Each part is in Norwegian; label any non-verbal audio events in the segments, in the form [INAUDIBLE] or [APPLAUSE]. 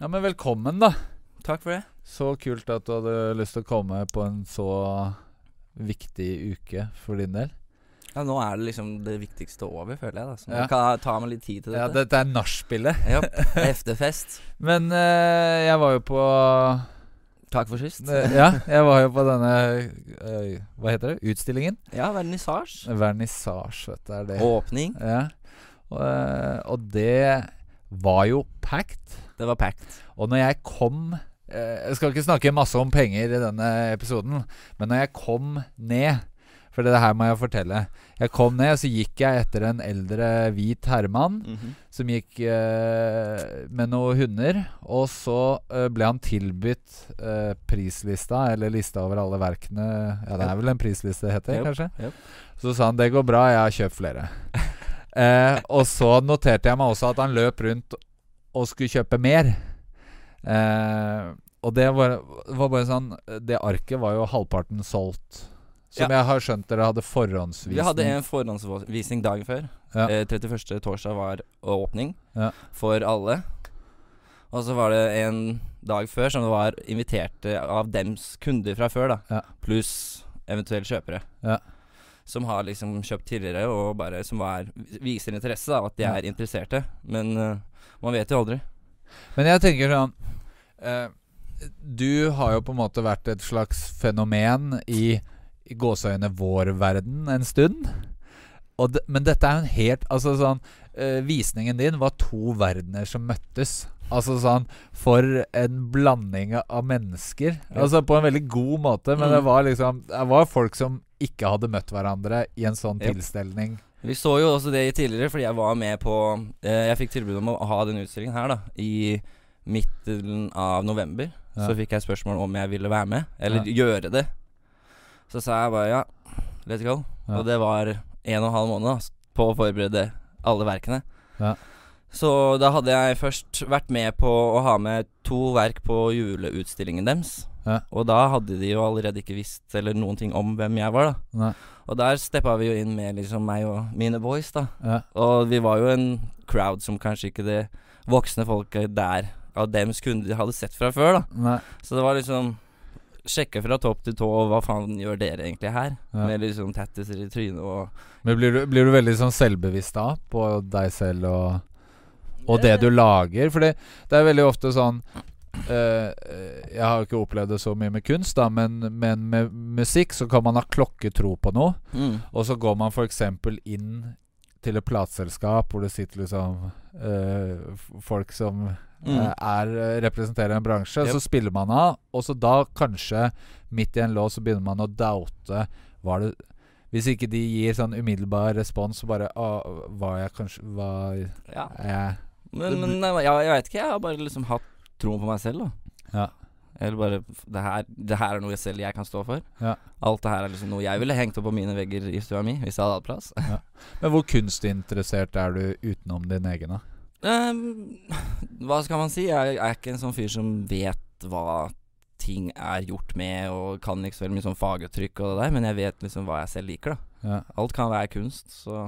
Ja, men velkommen, da. Takk for det. Så kult at du hadde lyst til å komme på en så viktig uke for din del. Ja, Nå er det liksom det viktigste over, føler jeg. da Så nå Ja. kan ta meg litt tid til dette. Ja, dette. er nachspielet. Ja. [LAUGHS] Men eh, jeg var jo på Takk for sist. Ja, jeg var jo på denne eh, Hva heter det? Utstillingen? Ja, vernissasje. Vernissasje, vet du. Er det Åpning. Ja. Og, eh, og det var jo packed. Det var packed. Og når jeg kom eh, Jeg skal ikke snakke masse om penger i denne episoden, men når jeg kom ned For det her må jeg fortelle. Jeg kom ned, så gikk jeg etter en eldre hvit herremann Mhm. som gikk eh, med noen hunder. Og så eh, ble han tilbudt eh, prislista, eller lista over alle verkene Ja, det er vel en prisliste det heter, yep. kanskje? Yep. Så sa han det går bra, jeg har kjøpt flere. [LAUGHS] eh, og så noterte jeg meg også at han løp rundt og skulle kjøpe mer. Eh, og det var, var bare sånn Det arket var jo halvparten solgt. Som jeg har skjønt dere hadde forhåndsvisning. Vi hadde en forhåndsvisning dagen før. Ja. Eh, 31. torsdag var åpning Ja. for alle. Og så var det en dag før som det var inviterte av dems kunder fra før, da. Ja. Pluss eventuelle kjøpere. Ja. Som har liksom kjøpt tidligere, og bare som er, viser interesse, da, at de er interesserte. Men uh, man vet jo aldri. Men jeg tenker sånn uh, Du har jo på en måte vært et slags fenomen i, i gåseøyne vår verden en stund. Det, men dette er jo en helt Altså sånn eh, Visningen din var to verdener som møttes. Altså sånn For en blanding av mennesker. Altså på en veldig god måte, men Mm. det var liksom Det var folk som ikke hadde møtt hverandre i en sånn Yep. tilstelning. Vi så jo også det tidligere, fordi jeg var med på eh, Jeg fikk tilbud om å ha den utstillingen her, da. I midten av november. Ja. Så fikk jeg spørsmål om jeg ville være med, eller Ja. gjøre det. Så sa jeg bare ja, let's go. Ja. Og det var en og en halv måned da, på å forberede alle verkene. Ja. Så da hadde jeg først vært med på å ha med to verk på juleutstillingen deres. Ja. Og da hadde de jo allerede ikke visst eller noen ting om hvem jeg var, da. Nei. Og der steppa vi jo inn med liksom meg og mine boys, da. Ja. Og vi var jo en crowd som kanskje ikke det voksne folket der av dems kunder hadde sett fra før, da. Nei. Så det var liksom Sjekke fra topp til tå, hva faen gjør dere egentlig her? Ja. Med liksom tattiser i trynet og Men blir du, blir du veldig sånn selvbevisst da på deg selv og, og det du lager? For det, det er veldig ofte sånn eh, Jeg har ikke opplevd det så mye med kunst, da men, men med musikk så kan man ha klokketro på noe. mm. Og så går man f.eks. inn til et plateselskap hvor det sitter liksom uh, folk som Mm. er, representerer en bransje. Yep. Så spiller man av, og så da kanskje midt i en låt så begynner man å doubte Var det Hvis ikke de gir sånn umiddelbar respons, så bare var jeg kanskje Var Ja. jeg Men, men ja, jeg vet ikke. Jeg har bare liksom hatt troen på meg selv, da. Ja. Eller bare det her, det her er noe jeg selv jeg kan stå for. Ja. Alt det her er liksom noe jeg ville hengt opp på mine vegger i stua mi, hvis jeg hadde hatt plass. Men hvor kunstinteressert er du utenom din egen, da? Um, hva skal man si? Jeg er ikke en sånn fyr som vet hva ting er gjort med, og kan ikke så veldig mye sånn faguttrykk og det der, men jeg vet liksom hva jeg selv liker, da. Ja. Alt kan være kunst, så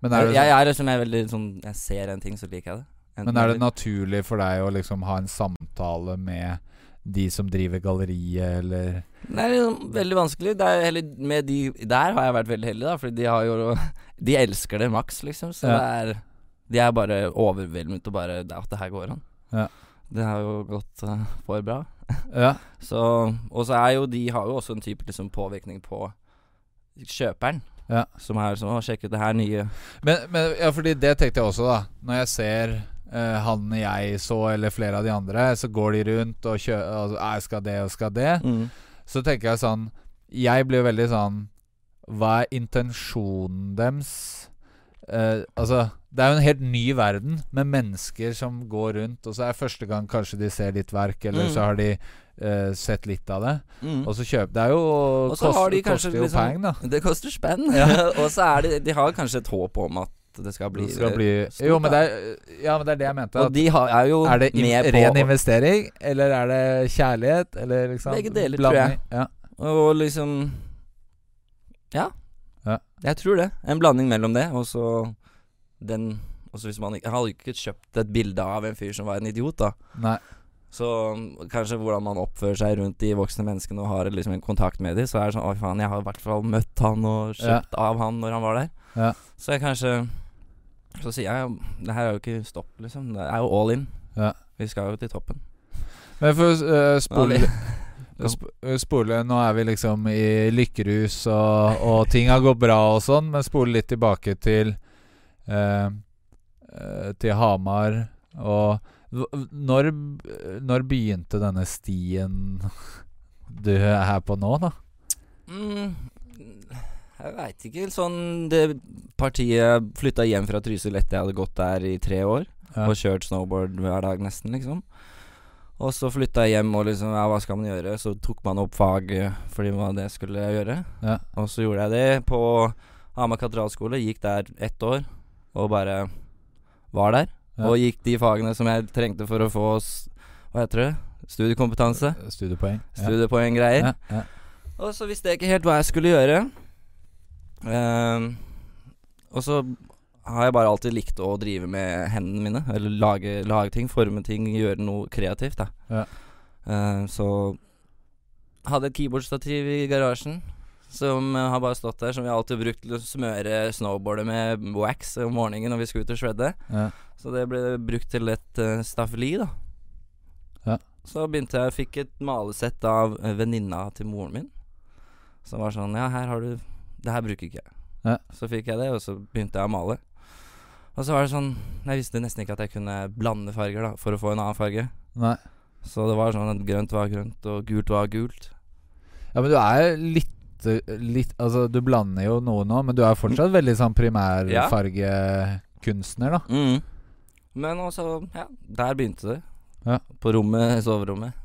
Men er jeg, jeg er liksom jeg veldig sånn Jeg ser en ting, så liker jeg det. Men er det naturlig for deg å liksom ha en samtale med de som driver galleriet, eller Det er liksom veldig vanskelig. Det heller med de Der har jeg vært veldig heldig, da, fordi de har jo [LAUGHS] De elsker det maks, liksom. Så Ja. det er De er bare overveldet og bare At det her går an. Ja. Det har jo gått uh, for bra. [LAUGHS] Ja. Så Og så er jo de har jo også en type liksom påvirkning på kjøperen. Ja. Som er sånn Å, sjekk ut det her nye Men, men ja, fordi det tenkte jeg også, da. Når jeg ser han jeg så, eller flere av de andre, så går de rundt og kjører altså, Jeg skal det og skal det. mm. Så tenker jeg sånn Jeg blir veldig sånn Hva er intensjonen deres? Eh, altså Det er jo en helt ny verden med mennesker som går rundt, og så er det første gang kanskje de ser ditt verk, eller Mm. så har de eh, sett litt av det. Mm. Og så kjøper Det er jo kost, de koster jo liksom- peng, da. Det koster spenn. Ja. [LAUGHS] og så er det De har kanskje et håp om at det skal bli, Det skal bli stort, Jo, men det er, ja, men det er det jeg mente. Og de har, er jo Er det in med på ren investering, eller er det kjærlighet, eller liksom Begge deler, tror jeg. Ja. Og liksom Ja. Ja. Jeg tror det. En blanding mellom det, og så den også hvis man ikke hadde ikke kjøpt et bilde av en fyr som var en idiot, da. Nei. Så kanskje hvordan man oppfører seg rundt de voksne menneskene og har liksom en kontakt med dem, så er det sånn Å, faen, jeg har i hvert fall møtt han og kjøpt av han når han var der. Ja. Så jeg kanskje Så sier jeg jo Det her er jo ikke stopp, liksom. Det er jo all in. Ja. Vi skal jo til toppen. Men for å spole Sp eh, spole Nå er vi liksom i lykkerus, og, og ting har gått bra og sånn, men spole litt tilbake til eh, Til Hamar og når, når begynte denne stien du er her på nå, da? Mm, jeg veit ikke. Sånn det partiet flytta hjem fra Trysil etter jeg hadde gått der i tre år. Ja. Og kjørt snowboard hver dag nesten, liksom. Og så flytta jeg hjem og liksom Ja, hva skal man gjøre? Så tok man opp fag fordi det skulle jeg gjøre. Ja. Og så gjorde jeg det på Hamar katedralskole. Gikk der ett år og bare var der. Ja. Og gikk de fagene som jeg trengte for å få Hva heter det? Studiekompetanse. Studiepoeng. Studiepoeng-greier. Og så visste jeg ikke helt hva jeg skulle gjøre. Ehm, og så har jeg bare alltid likt å drive med hendene mine. Eller lage, lage ting, forme ting, gjøre noe kreativt. Da. Ja. uh, så hadde et keyboardstativ i garasjen. Som har bare stått der, som vi alltid har brukt til å smøre snowboardet med wax om morgenen når vi skulle ut og shredde. Ja. Så det ble brukt til et uh, staffeli, da. Ja. Så begynte jeg Fikk et malesett av venninna til moren min. Som var sånn Ja, her har du Det her bruker ikke jeg. Ja. Så fikk jeg det, og så begynte jeg å male. Og så var det sånn Jeg visste nesten ikke at jeg kunne blande farger da for å få en annen farge. Nei. Så det var sånn at grønt var grønt, og gult var gult. Ja, men du er litt Litt Altså, du blander jo noe nå, men du er fortsatt veldig sånn primærfargekunstner, da. Mm. Men også Ja, der begynte det. Ja. På rommet, soverommet.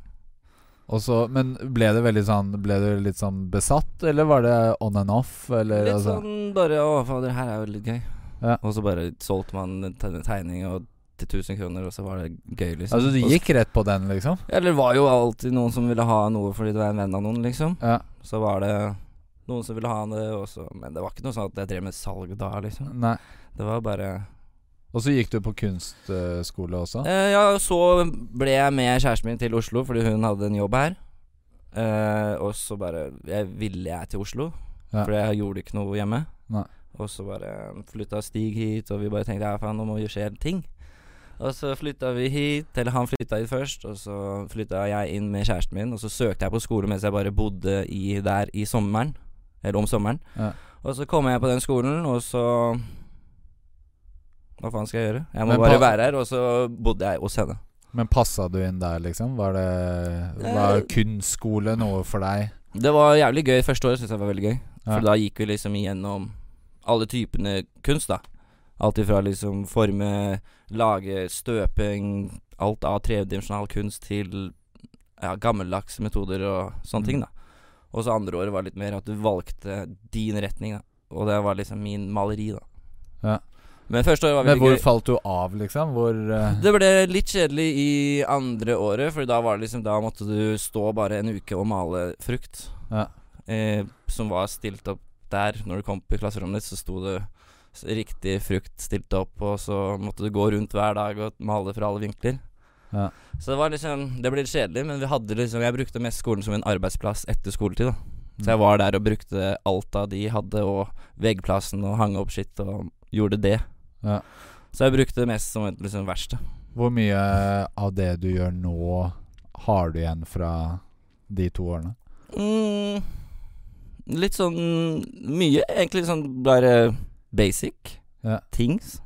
Og så, men ble det veldig sånn Ble du litt sånn besatt, eller var det on and off? Eller, Litt altså, sånn bare Å, fader, her er jo litt gøy. Ja. Og så bare solgte man en te- tegning og til 1000 kroner, og så var det gøy, liksom. altså, du gikk rett på den, liksom? Eller det var jo alltid noen som ville ha noe fordi det var en venn av noen, liksom. Ja. Så var det noen som ville ha det, og så Men det var ikke noe sånn at jeg drev med salg da, liksom. Nei. Det var bare Og så gikk du på kunstskole også? Eh, ja, og så ble jeg med kjæresten min til Oslo fordi hun hadde en jobb her. Eh, og så bare jeg ville jeg til Oslo, Ja. for jeg gjorde ikke noe hjemme. Nei. Og så bare flytta Stig hit, og vi bare tenkte ja, faen, nå må jo skje ting. Og så flytta vi hit, eller han flytta hit først, og så flytta jeg inn med kjæresten min, og så søkte jeg på skole mens jeg bare bodde i, der i sommeren. Eller om sommeren. Ja. Og så kom jeg på den skolen, og så Hva faen skal jeg gjøre? Jeg må Men bare være her, og så bodde jeg hos henne. Men passa du inn der, liksom? Var det Var Eh. kunstskole noe for deg? Det var jævlig gøy. Første året syns jeg var veldig gøy. Ja. For da gikk vi liksom igjennom alle typene kunst, da. Alt ifra liksom forme, lage, støping, alt av tredimensjonal kunst til ja, gammeldagse metoder og sånne Mm. ting, da. Og så andre året var litt mer at du valgte din retning, da. Og det var liksom min maleri, da. Ja. Men første året var Men hvor gøy. falt du av, liksom? Hvor uh... Det ble litt kjedelig i andre året, for da var det liksom Da måtte du stå bare en uke og male frukt. Ja. Eh, som var stilt opp der. Når du kom i klasserommet ditt, så sto det riktig frukt stilt opp, og så måtte du gå rundt hver dag og male fra alle vinkler. Ja. Så det var liksom Det ble litt kjedelig, men vi hadde liksom jeg brukte mest skolen som en arbeidsplass etter skoletid. da Så jeg var der og brukte alt av de hadde, og veggplassen, og hang opp skitt, og gjorde det. Ja. Så jeg brukte det mest som et liksom verksted. Hvor mye av det du gjør nå, har du igjen fra de to årene? Mm, litt sånn mye. Egentlig sånn bare basic Ja. things.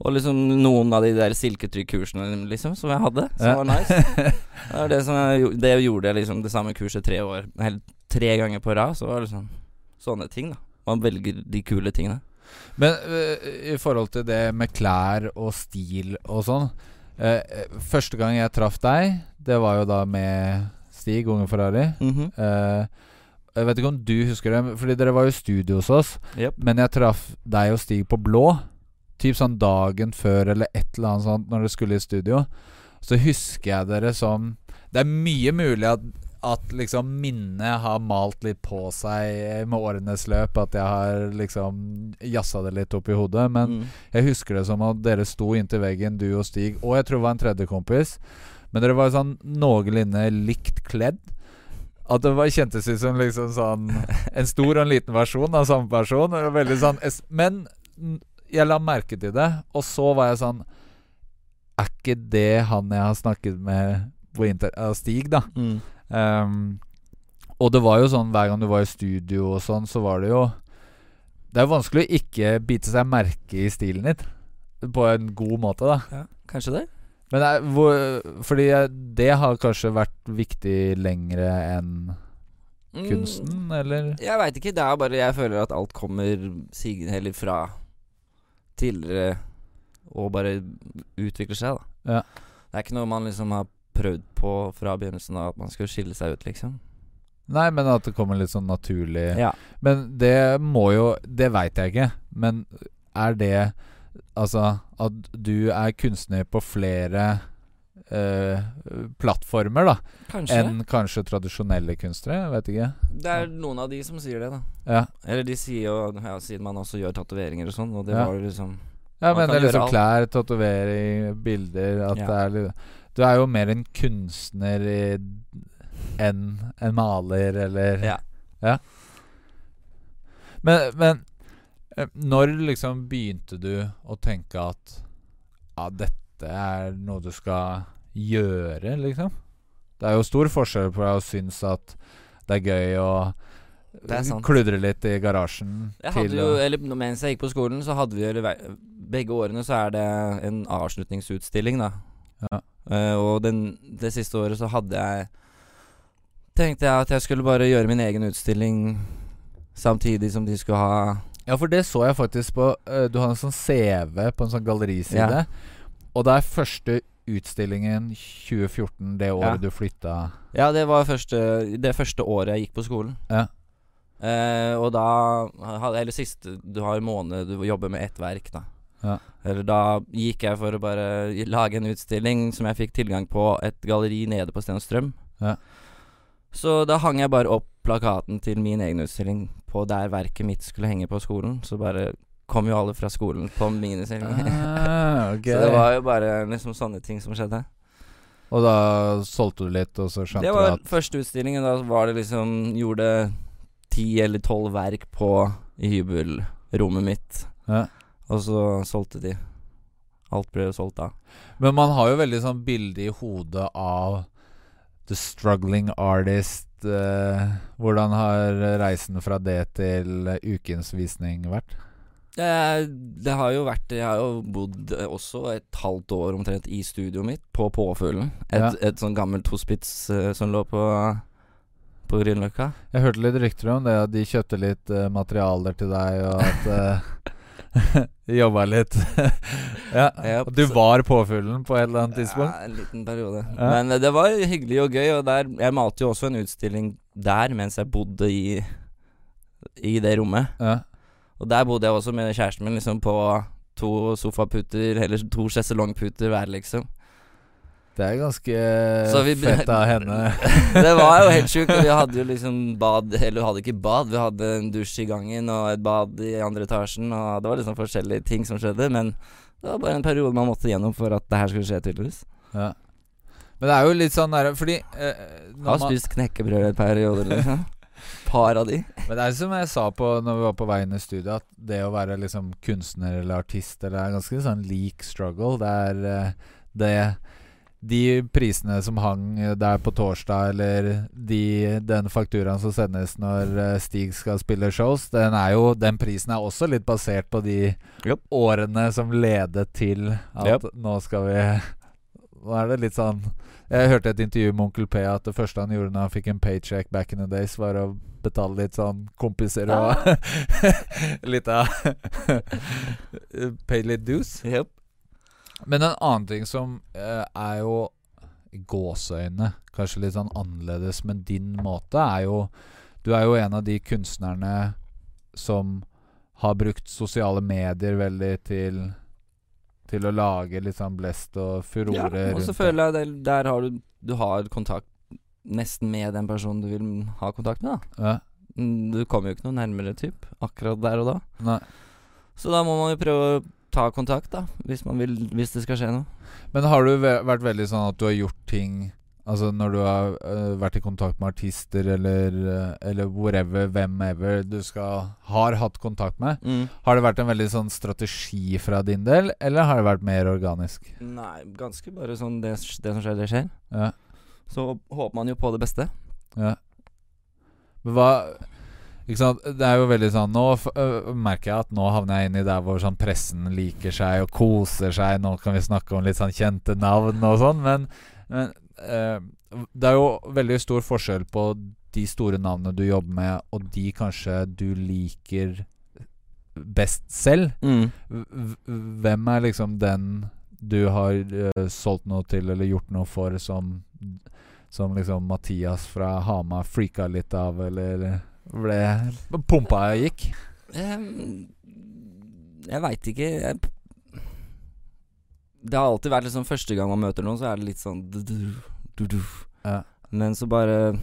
Og liksom noen av de der silketrykkursene liksom som jeg hadde, som Ja. var nice. [LAUGHS] Det var det som jeg, det gjorde jeg liksom det samme kurset tre år Helt tre ganger på rad. Så var det liksom sånne ting, da. Man velger de kule tingene. Men uh, i forhold til det med klær og stil og sånn øh, Første gang jeg traff deg, det var jo da med Stig, Unge Ferrari. Mm -hmm. uh, jeg vet ikke om du husker det, Fordi dere var jo i studio hos oss. Yep. Men jeg traff deg og Stig på blå. Typ sånn dagen før eller et eller annet sånt når dere skulle i studio. Så husker jeg dere som Det er mye mulig at, at liksom minnet har malt litt på seg med årenes løp. At jeg har liksom jazza det litt opp i hodet. Men Mm. jeg husker det som at dere sto inntil veggen, du og Stig, og jeg tror det var en tredje kompis. Men dere var sånn noenlunde likt kledd. At det var, kjentes ut som liksom sånn en stor og en liten versjon av samme person. Veldig sånn Men jeg la merke til det, og så var jeg sånn Er ikke det han jeg har snakket med på inter... Stig, da? Mm. Ehm, og det var jo sånn hver gang du var i studio og sånn, så var det jo Det er vanskelig å ikke bite seg merke i stilen ditt. På en god måte, da. Ja, kanskje det. Men det er, hvor, fordi det har kanskje vært viktig lengre enn Mm. kunsten, eller? Jeg veit ikke. Det er bare Jeg føler at alt kommer sigende heller fra tidligere og bare utvikler seg, da. Ja. Det er ikke noe man liksom har prøvd på fra begynnelsen av, at man skulle skille seg ut, liksom. Nei, men at det kommer litt sånn naturlig Ja. Men det må jo Det veit jeg ikke. Men er det Altså at du er kunstner på flere eh, plattformer, da, Kanskje. enn kanskje tradisjonelle kunstnere? Jeg vet ikke. det er noen av de som sier det, da. Ja, Eller de sier jo ja, Siden man også gjør tatoveringer og sånn, og det Ja. var liksom ja men det er liksom alt. klær, tatovering, bilder At det er litt Du er jo mer en kunstner enn en maler, eller Ja. Ja. Men, men eh, når liksom begynte du å tenke at Ja, dette er noe du skal gjøre, liksom? Det er jo stor forskjell på å synes at det er gøy å kludre litt i garasjen Jeg hadde jo, eller Mens jeg gikk på skolen, så hadde vi eller, Begge årene så er det en avslutningsutstilling, da. Ja. Eh, og den, det siste året så hadde jeg Tenkte jeg at jeg skulle bare gjøre min egen utstilling samtidig som de skulle ha Ja, for det så jeg faktisk på uh, Du har en sånn CV på en sånn galleriside. Ja. Og det er første utstillingen 2014, det året Ja. du flytta Ja, det var første, det første året jeg gikk på skolen. Ja. Uh, og da Eller siste Du har en måned du jobber med ett verk, da. Ja. Eller da gikk jeg for å bare lage en utstilling som jeg fikk tilgang på et galleri nede på Stenstrøm. Ja. Så da hang jeg bare opp plakaten til min egen utstilling på der verket mitt skulle henge på skolen. Så bare kom jo alle fra skolen på min utstilling. Ah, okay. [LAUGHS] Så det var jo bare liksom sånne ting som skjedde. Og da solgte du litt, og så skjønte du at Det var første utstillingen. Da var det liksom Gjorde ti eller tolv verk på hybelrommet mitt. ja. Og så solgte de. Alt ble solgt da. Men man har jo veldig sånn bilde i hodet av the struggling artist. eh, hvordan har reisen fra det til ukens visning vært? Det, det har jo vært Jeg har jo bodd også et halvt år omtrent i studioet mitt, på Påfuglen. Et, Ja. et sånn gammelt hospits eh, som lå på På Grünerløkka. Jeg hørte litt rykter om det, at de kjøpte litt eh, materialer til deg, og at uh, [LAUGHS] [LAUGHS] jobba litt. [LAUGHS] ja. Yep, du var påfuglen på et eller annet tidspunkt? Ja, en liten periode. Ja. Men eh, det var hyggelig og gøy, og der Jeg malte jo også en utstilling der mens jeg bodde i I det rommet. Ja. Og der bodde jeg også med kjæresten min, liksom på to sofaputer, eller to sjeselongputer hver, liksom. Det er ganske Så vi fett av henne. [LAUGHS] Det var jo helt sjukt. Vi hadde jo liksom bad Eller vi hadde ikke bad, vi hadde en dusj i gangen og et bad i andre etasjen, og det var liksom forskjellige ting som skjedde, men det var bare en periode man måtte gjennom for at det her skulle skje, tydeligvis. Ja. Men det er jo litt sånn der Fordi eh, Har spist knekkebrød et periode, liksom. Par av de. Men det er som jeg sa på når vi var på vei inn i studio, at det å være liksom kunstner eller artist eller er ganske sånn lik struggle. Det er eh, det De prisene som hang der på torsdag, eller de, den fakturaen som sendes når eh, Stig skal spille shows, den er jo Den prisen er også litt basert på de yep. årene som ledet til at yep. nå skal vi Nå er det litt sånn Jeg hørte et intervju med Onkel P at det første han gjorde når han fikk en paycheck back in the days, var å betale litt sånn kompiser og [LAUGHS] litt av [LAUGHS] Pay litt dues. Yep. Men en annen ting som eh, er jo gåseøyne kanskje litt sånn annerledes, men din måte er jo Du er jo en av de kunstnerne som har brukt sosiale medier veldig til Til å lage litt sånn blest og Ja, furore og så rundt føler jeg det, der har du Du har kontakt nesten med den personen du vil ha kontakt med, da. Ja. Mm, Du kommer jo ikke noe nærmere, typ, akkurat der og da. Nei. Så da må man jo prøve å ta kontakt, da, hvis man vil Hvis det skal skje noe. Men har du vært veldig sånn at du har gjort ting Altså når du har uh, vært i kontakt med artister eller, uh, eller whatever, whomever du skal har hatt kontakt med, Mm. har det vært en veldig sånn strategi fra din del, eller har det vært mer organisk? Nei, ganske bare sånn det, det som skjer, det skjer. Ja. Så håper man jo på det beste. Ja. Men hva Ikke sant, det er jo veldig sånn Nå øh, merker jeg at nå havner jeg inn i der hvor sånn pressen liker seg og koser seg. Nå kan vi snakke om litt sånn kjente navn og sånn, men, men øh, det er jo veldig stor forskjell på de store navnene du jobber med, og de kanskje du liker best selv. Mm. Hvem er liksom den du har øh, solgt noe til eller gjort noe for, som Som liksom Mathias fra Hamar freaka litt av, eller ble pumpa gikk? Ehm, jeg veit ikke. Jeg, det har alltid vært liksom første gang man møter noen, så er det litt sånn du, du, du. Ja. Men så bare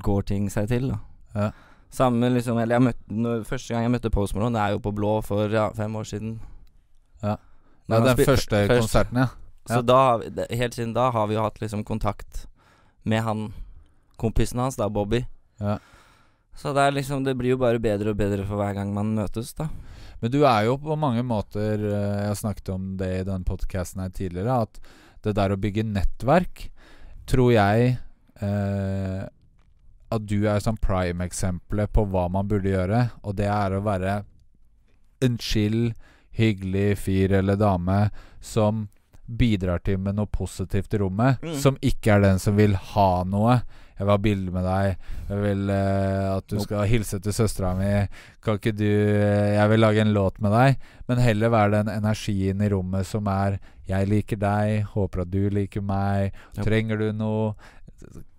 går ting seg til, da. Ja. Samme liksom Eller jeg møtte når, Første gang jeg møtte Post Malone, det er jo på Blå for ja, fem år siden. Ja. Det er den første konserten, ja. Så da helt siden da har vi jo hatt liksom kontakt med han kompisen hans, da, Bobby. ja. Så det liksom Det blir jo bare bedre og bedre for hver gang man møtes, da. Men du er jo på mange måter eh, Jeg har snakket om det i den podkasten her tidligere, at det der å bygge nettverk, tror jeg eh, At du er sånn prime-eksempelet på hva man burde gjøre, og det er å være en chill, hyggelig fyr eller dame som bidrar til med noe positivt i rommet, Mm. som ikke er den som vil ha noe. Jeg vil ha bilde med deg. Jeg vil uh, at du skal hilse til søstera mi. Kan ikke du eh, Jeg vil lage en låt med deg. Men heller være den energien i rommet som er Jeg liker deg. Håper at du liker meg. Trenger du noe?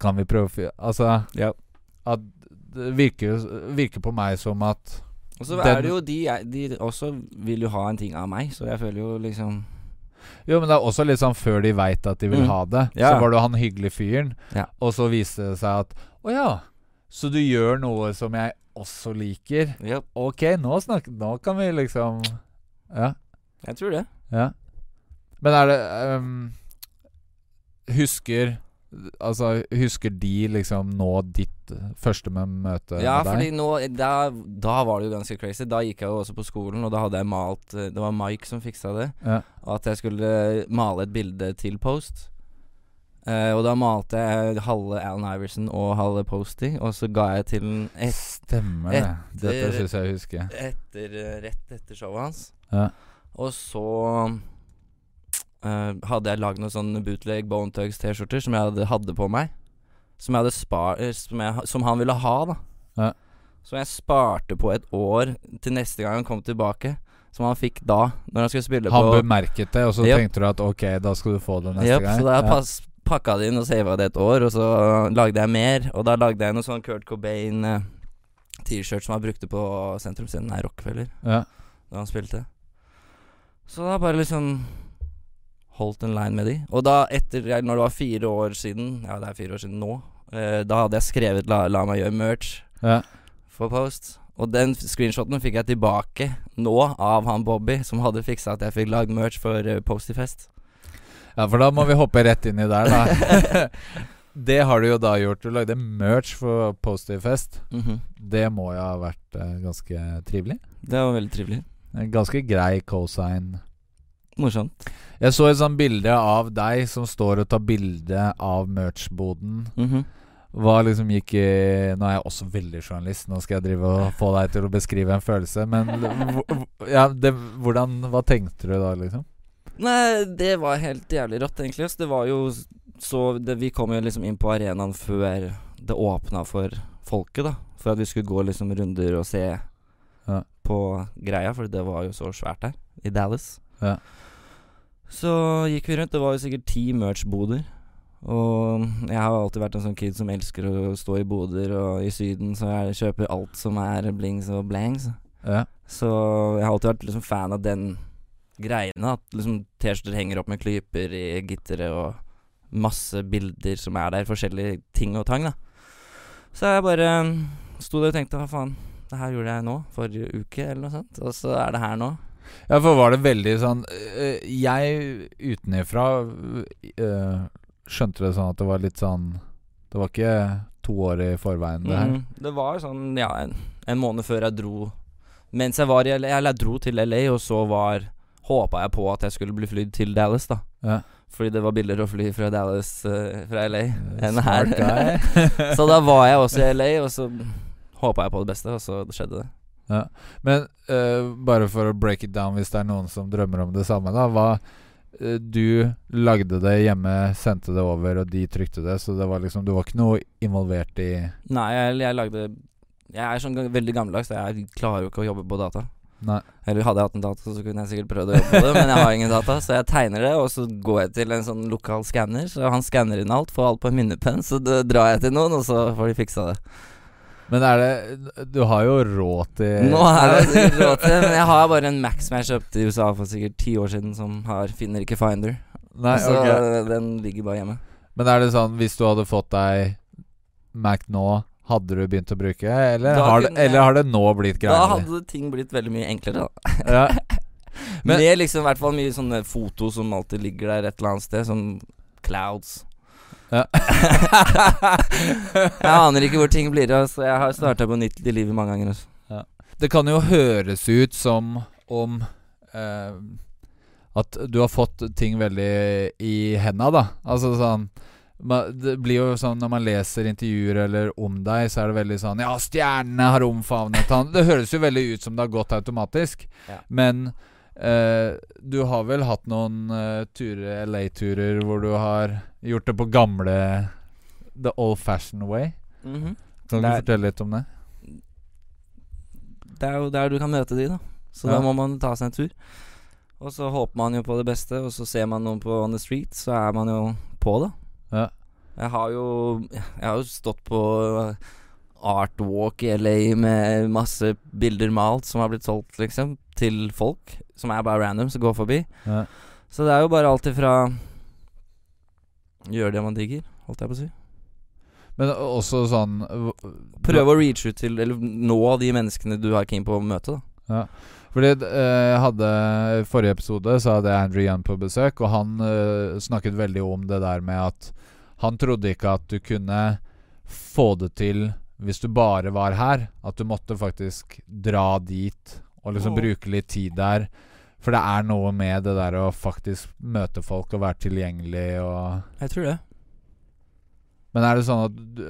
Kan vi prøve Altså Ja. At det virker, virker på meg som at Og så er det jo de, de også vil jo ha en ting av meg, så jeg føler jo liksom Jo, men det er også litt sånn før de veit at de vil Mm. ha det. Ja. Så var det han hyggelige fyren, Ja. og så viste det seg at Å ja, så du gjør noe som jeg også liker. Yep. Ok, nå, snak, nå kan vi liksom Ja. jeg tror det. ja. Men er det um, Husker Altså, husker de liksom nå ditt første møte Ja, med deg? fordi nå da, da var det jo ganske crazy. Da gikk jeg jo også på skolen, og da hadde jeg malt eh, Det var Mike som fiksa det. Ja. At jeg skulle male et bilde til Post. Eh, og da malte jeg halve Alan Iverson og halve Posty, og så ga jeg til den et, Stemmer det. Dette syns jeg jeg husker. etter, eh, rett etter showet hans. Ja. Og så eh, hadde jeg lagd noen sånne bootleg Bone Tugs T-skjorter som jeg hadde, hadde på meg. Som jeg hadde spar eh, som, jeg, som han ville ha, da. Ja. Som jeg sparte på et år til neste gang han kom tilbake. Som han fikk da, når han skulle spille Han på bemerket det, og så Yep. tenkte du at ok, da skal du få det neste Yep, gang? Så da Ja. pass, pakka det inn og sava det et år, og så lagde jeg mer. Og da lagde jeg noe sånn Kurt Cobain eh, T-shirt som han brukte på sentrumsscenen her, Rockefeller, Ja. da han spilte. Så da bare liksom holdt en line med de. Og da, etter Når det var fire år siden Ja, det er fire år siden nå. eh, da hadde jeg skrevet la, 'La meg gjøre merch' Ja. for Post. Og den screenshoten fikk jeg tilbake nå av han Bobby, som hadde fiksa at jeg fikk lagd merch for uh, Posty-fest. ja, for da må vi hoppe rett inn i der, da. [LAUGHS] det har du jo da gjort. Du lagde merch for Postifest. Mm -hmm. Det må jo ha vært uh, ganske trivelig. Det var veldig trivelig. En ganske grei cosign. Morsomt. Jeg så et sånt bilde av deg som står og tar bilde av merch-boden. Mhm. Hva liksom gikk i Nå er jeg også veldig journalist, nå skal jeg drive og få deg til å beskrive en følelse, men ja, det, hvordan Hva tenkte du da, liksom? Nei, det var helt jævlig rått, egentlig. Det var jo så det, Vi kom jo liksom inn på arenaen før det åpna for folket, da. For at vi skulle gå liksom runder og se Ja. på greia, for det var jo så svært der, i Dallas. Ja. Så gikk vi rundt. Det var jo sikkert ti merch-boder. Og jeg har alltid vært en sånn kid som elsker å stå i boder, og i Syden så jeg kjøper alt som er blings og blangs. Ja. Så jeg har alltid vært liksom fan av den greiene. At liksom T-skjorter henger opp med klyper i gitteret og masse bilder som er der, forskjellige ting og tang, da. Så jeg bare sto der og tenkte hva faen, det her gjorde jeg nå, forrige uke, eller noe sånt. Og så er det her nå. Ja, for var det veldig sånn øh, Jeg utenifra øh, skjønte det sånn at det var litt sånn Det var ikke to år i forveien, det her. Mm, Det var sånn, ja, en, en måned før jeg dro Mens jeg var i LA, eller jeg dro til LA, og så var Håpa jeg på at jeg skulle bli flydd til Dallas, da. Ja. Fordi det var billigere å fly fra Dallas uh, fra LA enn her. [LAUGHS] så da var jeg også i LA, og så håpa jeg på det beste, og så skjedde det. Men uh, bare for å break it down, hvis det er noen som drømmer om det samme, da. Hva uh, Du lagde det hjemme, sendte det over, og de trykte det, så det var liksom Du var ikke noe involvert i Nei, jeg, jeg lagde Jeg er sånn veldig gammeldags, så jeg klarer jo ikke å jobbe på data. Nei. Eller hadde jeg hatt en data, så kunne jeg sikkert prøvd å jobbe på det, men jeg har ingen data, så jeg tegner det, og så går jeg til en sånn lokal skanner, så han skanner inn alt, får alt på en minnepenn, så det drar jeg til noen, og så får de fiksa det. Men er det Du har jo råd til Nå det sikkert råd til, men jeg har bare en Mac som jeg kjøpte i USA for sikkert ti år siden, som har, finner ikke Finder. Nei, så okay. den ligger bare hjemme. Men er det sånn hvis du hadde fått deg Mac nå, hadde du begynt å bruke? Eller, Da har, det, kunne jeg- eller har det nå blitt greier? Da hadde ting blitt veldig mye enklere, da. Ja. [LAUGHS] Men- Med liksom i hvert fall mye sånne foto som alltid ligger der et eller annet sted, sånn clouds. Ja. [LAUGHS] jeg aner ikke hvor ting blir av, så jeg har starta på nytt i livet mange ganger. Også. Det kan jo høres ut som om eh, at du har fått ting veldig i henda, da. Altså sånn Det blir jo sånn når man leser intervjuer eller om deg, så er det veldig sånn Ja, stjernene har omfavnet han. Det høres jo veldig ut som det har gått automatisk. Ja. Men eh, du har vel hatt noen eh, turer, LA-turer, hvor du har gjort det på gamle The old fashioned way. Mhm. Kan du er- fortelle litt om det? Det er jo der du kan møte de, da. Så Ja. da må man ta seg en tur. Og så håper man jo på det beste, og så ser man noen på on the street, så er man jo på det. Ja. Jeg har jo Jeg har jo stått på artwalk i LA med masse bilder malt som har blitt solgt, liksom, til folk som er bare random, som går forbi. Ja. Så det er jo bare alt ifra Gjøre det man digger, holdt jeg på å si. Men også sånn Prøve å reach ut til, eller nå de menneskene du er keen på å møte, da. Ja. Fordi eh, jeg hadde I forrige episode så hadde jeg Andrew Young på besøk, og han uh, snakket veldig om det der med at han trodde ikke at du kunne få det til hvis du bare var her. At du måtte faktisk dra dit og liksom oh. bruke litt tid der. For det er noe med det der å faktisk møte folk og være tilgjengelig og Jeg tror det. Men er det sånn at du,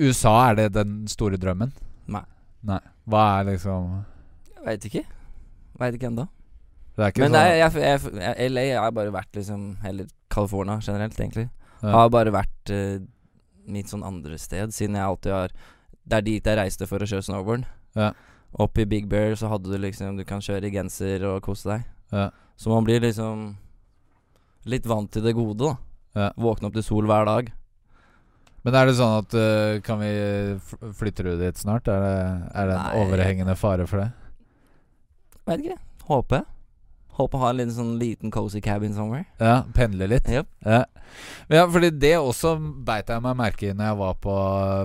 USA, er det den store drømmen? Nei. Nei. Hva er liksom Jeg veit ikke. Veit ikke ennå. Det Men sånn nei, jeg, jeg, jeg, LA har bare vært liksom Eller California generelt, egentlig. Ja. Har bare vært uh, mitt sånn andre sted, siden jeg alltid har Det er dit jeg reiste for å kjøre snowboard. Ja. Oppe i Big Bear så hadde du liksom Du kan kjøre i genser og kose deg. Ja. Så man blir liksom litt vant til det gode, da. Ja. Våkne opp til sol hver dag. Men er det sånn at uh, Kan vi Flytter du dit snart? Er det, er det en Nei. overhengende fare for det? Veit ikke. Håper. Håper å ha en liten sånn liten cozy cabin somewhere. Ja, pendle litt? Yep. Ja. ja, fordi det også beit jeg meg merke i når jeg var på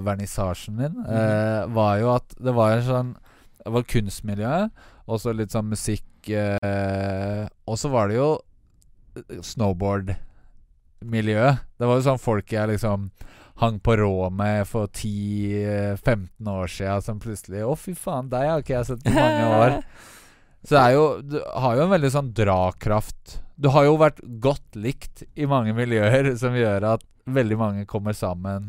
vernissasjen din. Mhm. eh, var jo at det var en sånn Det var kunstmiljø, og så litt sånn musikk eh, Og så var det jo snowboard-miljøet. Det var jo sånn folk jeg liksom hang på rå med for 10-15 år sia, som plutselig Å, fy faen, deg har ikke jeg sett på mange år. [LAUGHS] Så det er jo Du har jo en veldig sånn drakraft. Du har jo vært godt likt i mange miljøer, [LAUGHS] som gjør at veldig mange kommer sammen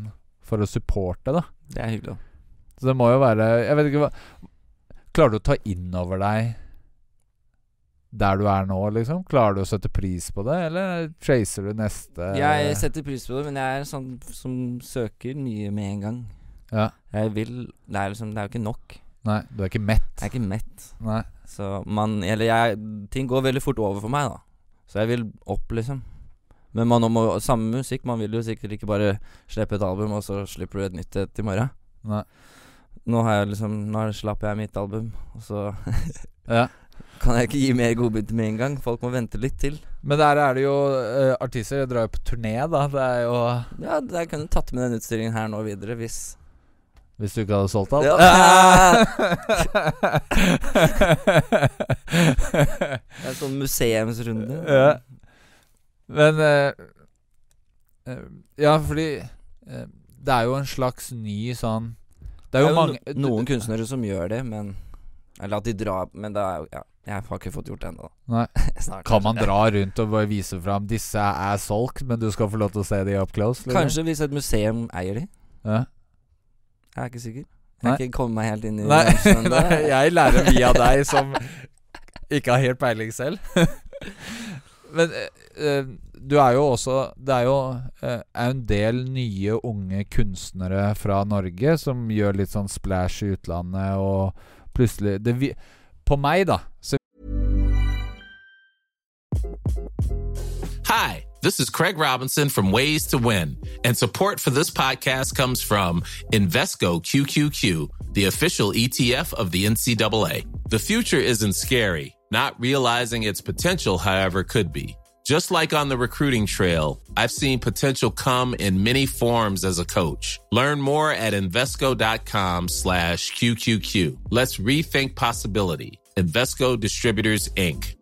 for å supporte, da. Det er hyggelig. Så det må jo være Jeg vet ikke hva Klarer du å ta inn over deg der du er nå, liksom? Klarer du å sette pris på det, eller chaser du neste Jeg setter pris på det, men jeg er sånn som søker nye med en gang. Ja. Jeg vil Det er liksom Det er jo ikke nok. Nei, du er ikke mett. Jeg er ikke mett. Nei. Så man Eller jeg Ting går veldig fort over for meg, da. Så jeg vil opp, liksom. Men man må samme musikk. Man vil jo sikkert ikke bare slippe et album, og så slipper du et nytt et i morgen. Nei. Nå har jeg liksom Nå slapper jeg mitt album, og så [LAUGHS] Ja. Kan jeg ikke gi mer godbit med en gang? Folk må vente litt til. Men der er det jo uh, artister Jeg drar jo på turné, da. Det er jo Ja, jeg kunne tatt med den utstillingen her nå videre hvis Hvis du ikke hadde solgt alt? Ja. [LAUGHS] Det er en sånn museumsrunde. Ja. Men uh, uh, Ja, fordi uh, det er jo en slags ny sånn Det er jo mange no noen kunstnere som gjør det, men Eller at de drar Men det er jo Ja, jeg har ikke fått gjort det ennå. [LAUGHS] Kan man dra rundt og bare vise fram 'disse er solgt', men du skal få lov til å se de up close? Eller? Kanskje hvis et museum eier de. Ja. Jeg er ikke sikker. Jeg har ikke kommet meg helt inn i Nei, bransjen [LAUGHS] nei, jeg lærer via [LAUGHS] deg som ikke har helt peiling selv. Men eh, du er jo også Det er jo eh, er en del nye unge kunstnere fra Norge som gjør litt sånn splash i utlandet, og plutselig det, vi- På meg, da, så Hi, this is Craig Robinson from Ways to Win, and support for this podcast comes from Invesco QQQ, the official ETF of the NCAA. The future isn't scary. Not realizing its potential, however, could be. Just like on the recruiting trail, I've seen potential come in many forms as a coach. Learn more at Invesco.com slash QQQ. Let's rethink possibility. Invesco Distributors, Inc.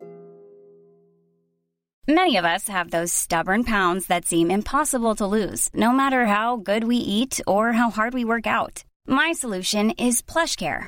Many of us have those stubborn pounds that seem impossible to lose, no matter how good we eat or how hard we work out. My solution is PlushCare.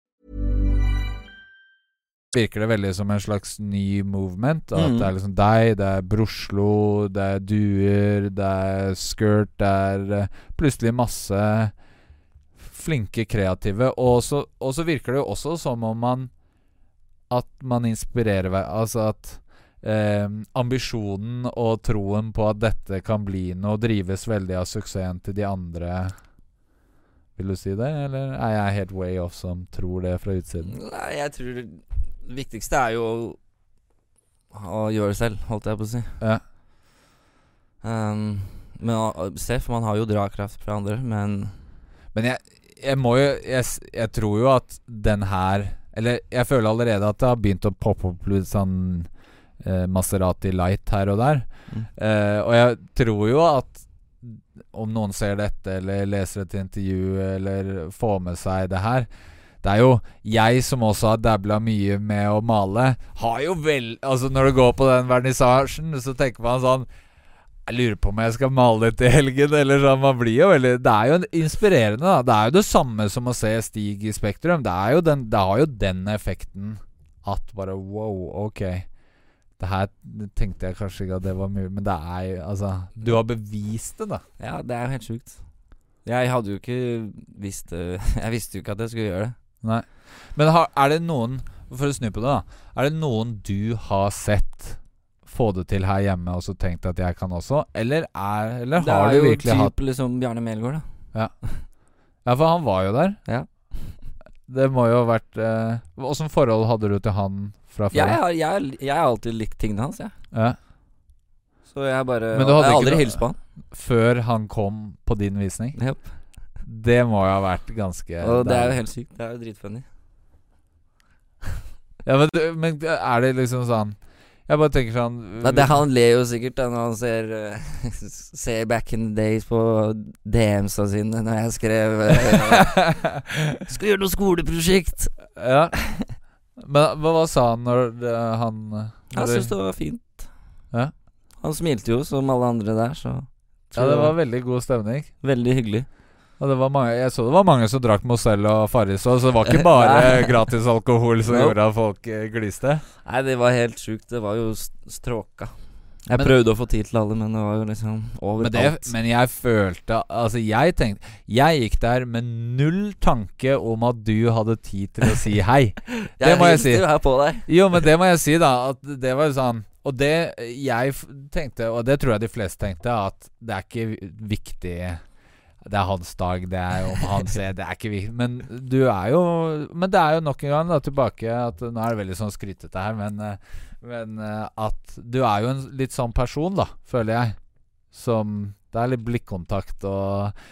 Virker det veldig som en slags ny movement. At Mm. det er liksom deg, det er Broslo, det er duer, det er skirt, det er eh, plutselig masse flinke kreative. Og så, og så virker det jo også som om man At man inspirerer hver Altså at eh, ambisjonen og troen på at dette kan bli noe, drives veldig av suksessen til de andre. Vil du si det, eller er jeg helt way off som tror det fra utsiden? Nei, jeg tror det viktigste er jo å, gjøre det selv, holdt jeg på å si. Ja. Um, men uh, Seff, man har jo drakraft fra andre, men Men jeg, jeg må jo jeg, jeg tror jo at den her Eller jeg føler allerede at det har begynt å poppe opp litt sånn eh, Maserati Light her og der. Mm. Eh, og jeg tror jo at om noen ser dette, eller leser et intervju, eller får med seg det her Det er jo jeg som også har dabla mye med å male, har jo vel Altså, når du går på den vernissasjen, så tenker man sånn jeg lurer på om jeg skal male til helgen, eller sånn. Man blir jo veldig Det er jo inspirerende, da. Det er jo det samme som å se Stig i Spektrum. Det, er jo den, det har jo den effekten at bare wow, ok. Det her tenkte jeg kanskje ikke at det var mulig, men det er jo Altså, du har bevist det, da. ja, det er jo helt sjukt. Jeg hadde jo ikke visst [LAUGHS] Jeg visste jo ikke at jeg skulle gjøre det. Nei. Men har, er det noen For å snu på det, da. Er det noen du har sett få det til her hjemme, og så tenkt at jeg kan også? Eller, er, eller det har er du jo virkelig hatt typ liksom Bjarne Melgaard, da. Ja, for han var jo der. Ja. Det må jo ha vært eh, forhold hadde du til han fra før? Jeg har, jeg, jeg har alltid likt tingene hans, jeg. Ja. Så jeg bare Men du hadde Jeg har aldri hilst på han. Før han kom på din visning? Yep. Det må jo ha vært ganske Og det er jo helt sykt. Det er jo dritfunny. [LAUGHS] Ja, men, men er det liksom sånn Jeg bare tenker sånn Nei, det, han ler jo sikkert da når han ser eh, [LAUGHS] Ser back in the days på DM-sa sine når jeg skrev eh, [LAUGHS] Skal gjøre noe skoleprosjekt. Ja. Men hva, hva sa han når det, han Jeg syns det var fint. Ja. Han smilte jo som alle andre der, så Ja, det var veldig god stemning. veldig hyggelig. Og det var mange, jeg så det var mange som drakk Mozell og Farris òg, så det var ikke [LAUGHS] bare gratis alkohol som gjorde at folk eh, gliste. Nei, det var helt sjukt. Det var jo stråka. Jeg Men- prøvde å få tid til alle, men det var jo liksom overalt. men jeg følte Altså, jeg tenkte Jeg gikk der med null tanke om at du hadde tid til å si hei. [LAUGHS] det må jeg si. jo her på deg. Jo, men det må jeg si, da. At det var jo sånn Og det jeg tenkte, og det tror jeg de fleste tenkte, at det er ikke viktig Det er hans dag, det er om han ser Det er ikke vi. Men du er jo Men det er jo nok en gang da tilbake at Nå er det veldig sånn skrytete her, men, eh, men eh, at du er jo en litt sånn person, da, føler jeg. Som Det er litt blikkontakt og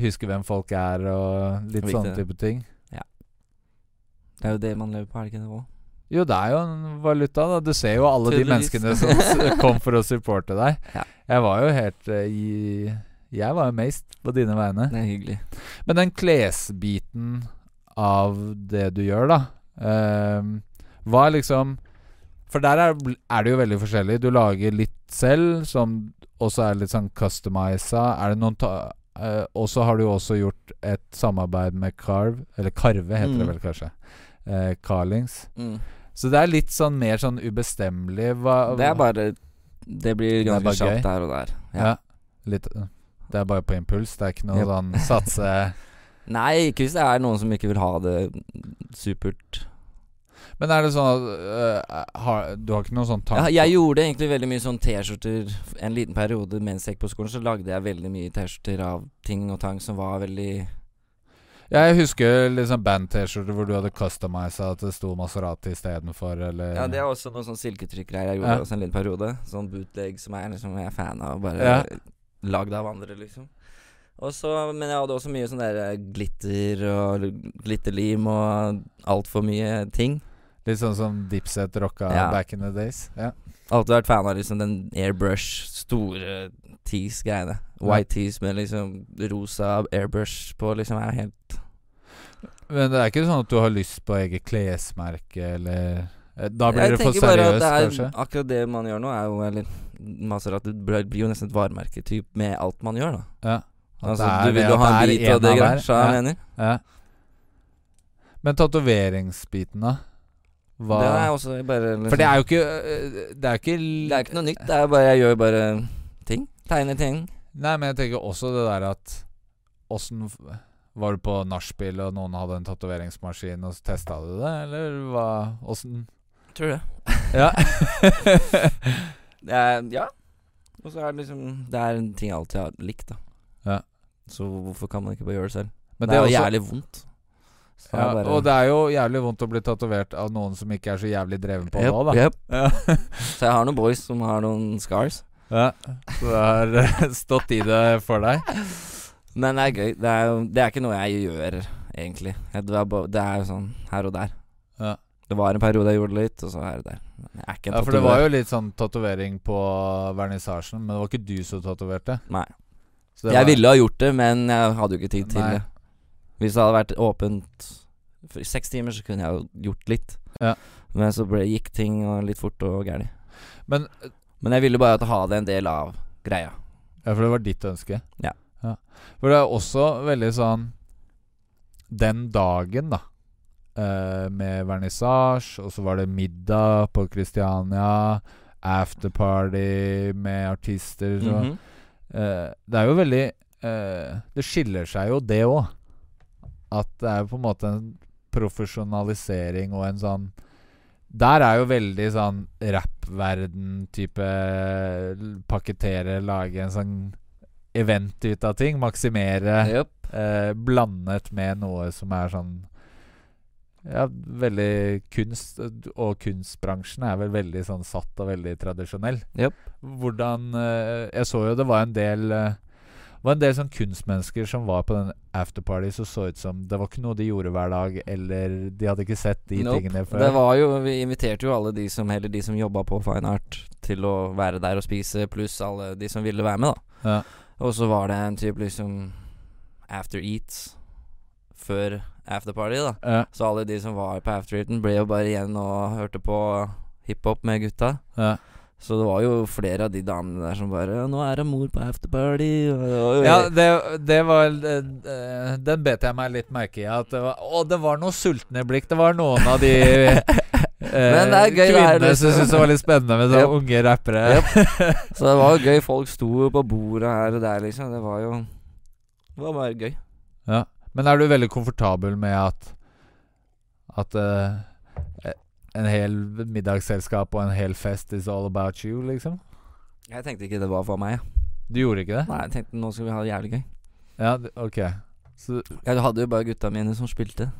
huske hvem folk er og litt sånne type ting. Ja. Det er jo det man lever på, er det ikke det òg? Jo, det er jo en valuta, da. Du ser jo alle de menneskene som kom for å supporte deg. [LAUGHS] Ja. Jeg var jo helt uh, i Jeg var amazed på dine vegne. Det er hyggelig. Men den klesbiten av det du gjør, da ehm, Hva er liksom For der er, er det jo veldig forskjellig. Du lager litt selv, som også er litt sånn customiza. Er det noen ta uh, Og så har du jo også gjort et samarbeid med Carve, eller Karve heter det Mm. vel kanskje. Uh, Carlings. Mm. Så det er litt sånn mer sånn ubestemmelig. Hva, Det er bare Det blir ganske kjapt der og der. ja. litt, Det er bare på impuls. Det er ikke noe sånn satse [LAUGHS] Nei, ikke hvis det er noen som ikke vil ha det supert. Men er det sånn at uh, har, Du har ikke noen sånn tanke Ja, jeg gjorde egentlig veldig mye sånn T-skjorter En liten periode mens jeg gikk på skolen, så lagde jeg veldig mye T-skjorter av ting og tang som var veldig Jeg husker liksom band-T-skjorter hvor du hadde customisa at det sto Maserati istedenfor, eller Ja, det er også noe sånn silketrykkgreier jeg gjorde Ja. også en liten periode. Sånn bootleg som jeg, liksom, er fan av. Bare Ja. Lagd av andre, liksom. Og så, men jeg hadde også mye sånn der eh, glitter og glitterlim og altfor mye ting. Litt sånn som Dipset rocka Ja. back in the days. Ja. Alltid vært fan av liksom den airbrush, store tees-greiene. White tees med liksom rosa airbrush på, liksom. er helt Men det er ikke sånn at du har lyst på eget klesmerke, eller Da blir Jeg det for seriøst, det er, kanskje? Akkurat det man gjør nå, er jo Eller Maserati blir blir jo nesten et varemerke typ, med alt man gjør, da. Ja. Altså, er- du vil jo ha en bit av det. Så jeg mener. Ja. Men tatoveringsbiten, da? Hva Det er også bare liksom, For det er jo ikke øh, Det er ikke Det er ikke noe nytt. Det er bare Jeg gjør bare ting. Tegner ting. Nei, men jeg tenker også det der at Åssen Var du på nachspiel, og noen hadde en tatoveringsmaskin, og så testa du det, eller hva Åssen Tror det. Ja. [LAUGHS] [LAUGHS] Det er, ja. Og så er det liksom Det er en ting jeg alltid har likt, da. Ja. Så hvorfor kan man ikke bare gjøre det selv? Men det er jo også- jævlig vondt. Så ja, bare- Og det er jo jævlig vondt å bli tatovert av noen som ikke er så jævlig dreven på da. jep. Ja. Så jeg har noen boys som har noen scars. ja. Så det har øh, stått i det for deg. Men det er gøy. Det er jo Det er ikke noe jeg gjør, egentlig. Det er, bare, det er jo sånn her og der. Ja. Det var en periode jeg gjorde det litt, og så er det der. Jeg er ikke en Ja, for det var jo litt sånn tatovering på vernissasjen, men det var ikke du som tatoverte. Nei. Så det Jeg var- ville ha gjort det, men jeg hadde jo ikke tid til Nei. det. Hvis det hadde vært åpent for seks timer, så kunne jeg jo gjort litt. Ja. Men så ble, gikk ting litt fort og gærent. Men Men jeg ville bare ha det en del av greia. Ja, for det var ditt ønske? Ja. For det er også veldig sånn Den dagen, da, eh, med vernissasje, og så var det middag på Kristiania. afterparty med artister så, mm -hmm. uh, Det er jo veldig uh, Det skiller seg jo, det òg. At det er på en måte en profesjonalisering og en sånn Der er jo veldig sånn rappverden-type Pakkettere, lage en sånn event ut av ting. Maksimere. Yep. Eh, blandet med noe som er sånn Ja, veldig kunst Og kunstbransjen er vel veldig sånn satt og veldig tradisjonell. Yep. Hvordan eh, Jeg så jo det var en del eh, var en del sånn kunstmennesker som var på den afterparty som så ut som Det var ikke noe de gjorde hver dag, eller de hadde ikke sett de Nope. tingene før. Det var jo Vi inviterte jo alle de som Eller de som jobba på Fine Art, til å være der og spise, pluss alle de som ville være med, da. ja. Og så var det en type liksom after eats før afterparty, da. Ja, Så alle de som var på after-eaten, ble jo bare igjen og hørte på hiphop med gutta. ja. Så det var jo flere av de damene der som bare 'Nå er det mor på afterparty', Ja, det, det var Den bet jeg meg litt merke i. At det var, å, det var noen sultne blikk. Det var noen av de [LAUGHS] eh, Men det gøy, kvinnene som syntes det var litt spennende med sånne Yep. unge rappere. [LAUGHS] Så det var jo gøy. Folk sto på bordet her og der, liksom. Det var jo Det var bare gøy. Ja. Men er du veldig komfortabel med at At uh, en hel middagsselskap og en hel fest is all about you, liksom? Jeg tenkte ikke det var for meg. Du gjorde ikke det? Nei, jeg tenkte nå skal vi ha det jævlig gøy. Ja, ok. Så, Jeg hadde jo bare gutta mine som spilte.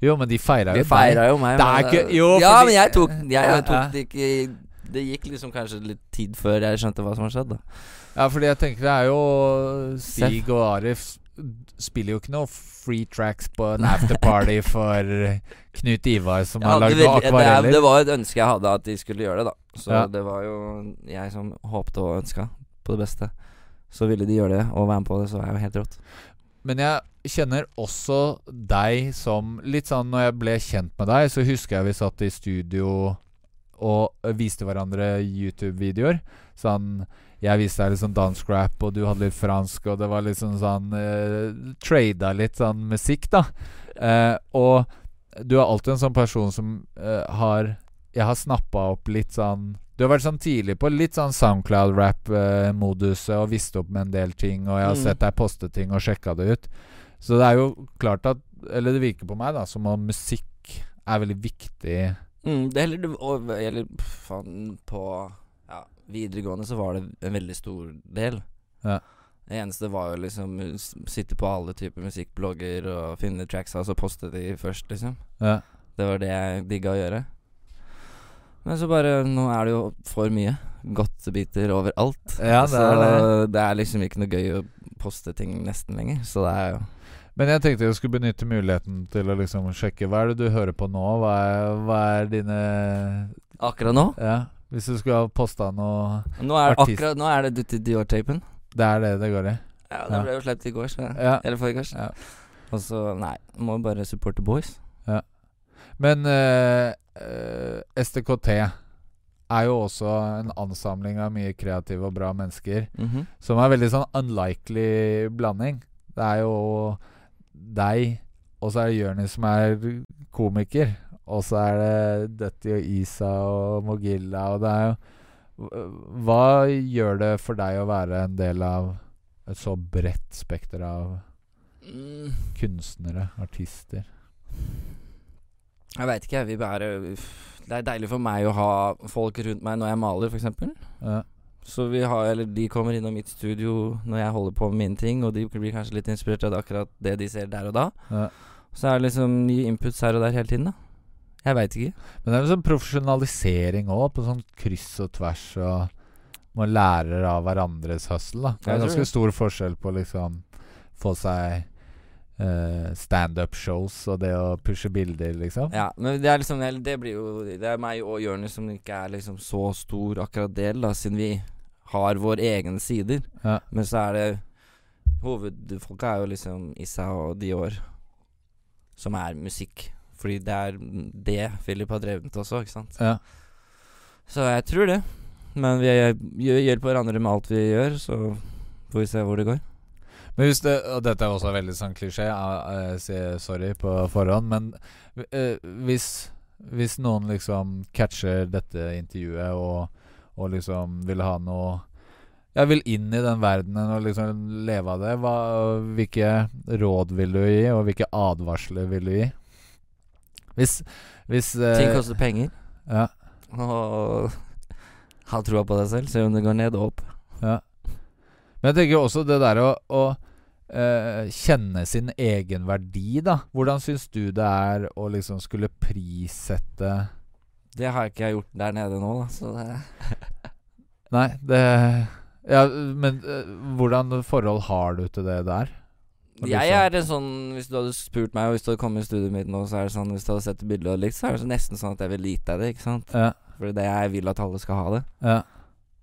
jo, men de feira De jo feira jo meg. Det er men, ikke- eh, jo, Ja, men jeg tok, jeg, jeg tok det ikke Det gikk liksom kanskje litt tid før jeg skjønte hva som har skjedd, da. Ja, fordi jeg tenker det er jo Stig og Arif spiller jo ikke noe free tracks på en afterparty [LAUGHS] for Knut Ivar, som ja, har lagd akvareller. det, det var et ønske jeg hadde at de skulle gjøre det, da. Så Ja. det var jo jeg som håpte og ønska på det beste. Så ville de gjøre det og være med på det, så er jo helt rått. Men jeg kjenner også deg som Litt sånn når jeg ble kjent med deg, så husker jeg vi satt i studio og viste hverandre YouTube-videoer. Sånn Jeg viste deg litt sånn dansk rap, og du hadde litt fransk, og det var liksom sånn uh, Trada litt sånn musikk, da. Uh, og du er alltid en sånn person som uh, har Jeg har snappa opp litt sånn Du har vært sånn tidlig på litt sånn Soundcloud-rap-moduset og visst opp med en del ting, og jeg har Mm. sett deg poste ting og sjekka det ut. Så det er jo klart at Eller det virker på meg da som om musikk er veldig viktig. Mm, det gjelder, og, eller faen, på videregående så var det en veldig stor del. Ja. Det eneste var jo liksom sitte på alle typer musikkblogger og finne tracks og så poste de først, liksom. Ja. Det var det jeg digga å gjøre. Men så bare Nå er det jo for mye godtebiter overalt. Ja, det så er det. det er liksom ikke noe gøy å poste ting nesten lenger. Så det er jo Men jeg tenkte jeg skulle benytte muligheten til å liksom sjekke hva er det du hører på nå. Hva er, hva er dine Akkurat nå Ja, hvis du skulle ha posta noe Nå er, Artist. akkurat, nå er det Dutti Dior-tapen. Det er det det går i. Ja, Ja. det ble jo sluppet i går, så Ja. Eller forrige Ja. Og så Nei, må bare supporte boys. Men eh, eh, STKT er jo også en ansamling av mye kreative og bra mennesker. Mhm. Som er veldig sånn unlikely blanding. Det er jo deg, og så er det Jonis som er komiker. Og så er det Dutty og Isa og Mogilla, og det er jo Hva gjør det for deg å være en del av et så bredt spekter av Mm, kunstnere, artister? jeg veit ikke, jeg. Det er deilig for meg å ha folk rundt meg når jeg maler, f.eks. Ja. Så vi har Eller de kommer innom mitt studio når jeg holder på med mine ting, og de blir kanskje litt inspirert av akkurat det de ser der og da. Ja. Så er det liksom nye inputs her og der hele tiden, da. Jeg veit ikke. Men det er en sånn profesjonalisering òg, på sånn kryss og tvers, og man lærer av hverandres hustle. da Det er ganske stor forskjell på liksom få seg uh, standup-shows og det å pushe bilder, liksom. Ja, men det er liksom Det blir jo Det er meg og Jonis som ikke er liksom så stor akkurat del, da, siden vi har våre egne sider. Ja. Men så er det Hovedfolka er jo liksom Issa og Dior, som er musikk. Fordi det er det Philip har drevet også, ikke sant. Ja. Så jeg tror det. Men vi hjelper hverandre med alt vi gjør, så får vi se hvor det går. Men hvis det, og dette er også veldig sånn klisjé, jeg, jeg sier sorry på forhånd, men eh, hvis, hvis noen liksom catcher dette intervjuet og, og liksom vil ha noe Jeg vil inn i den verdenen og liksom leve av det. Hva, hvilke råd vil du gi, og hvilke advarsler vil du gi? Hvis, hvis uh, Ting koster penger. Ja. Og [LAUGHS] ha troa på deg selv, se om det går ned og opp. Ja. Men jeg tenker jo også det der å, å uh, kjenne sin egen verdi, da. Hvordan syns du det er å liksom skulle prissette Det har ikke jeg gjort der nede nå, da. Så det [LAUGHS] Nei, det Ja, men uh, hvordan forhold har du til det der? Jeg er en sånn Hvis du hadde spurt meg, og hvis du hadde kommet i studioet mitt nå, så er det sånn Hvis du hadde sett bildet og likt, så er det så nesten sånn at jeg vil lite deg det, ikke sant? Ja, Fordi det jeg vil at alle skal ha det. ja.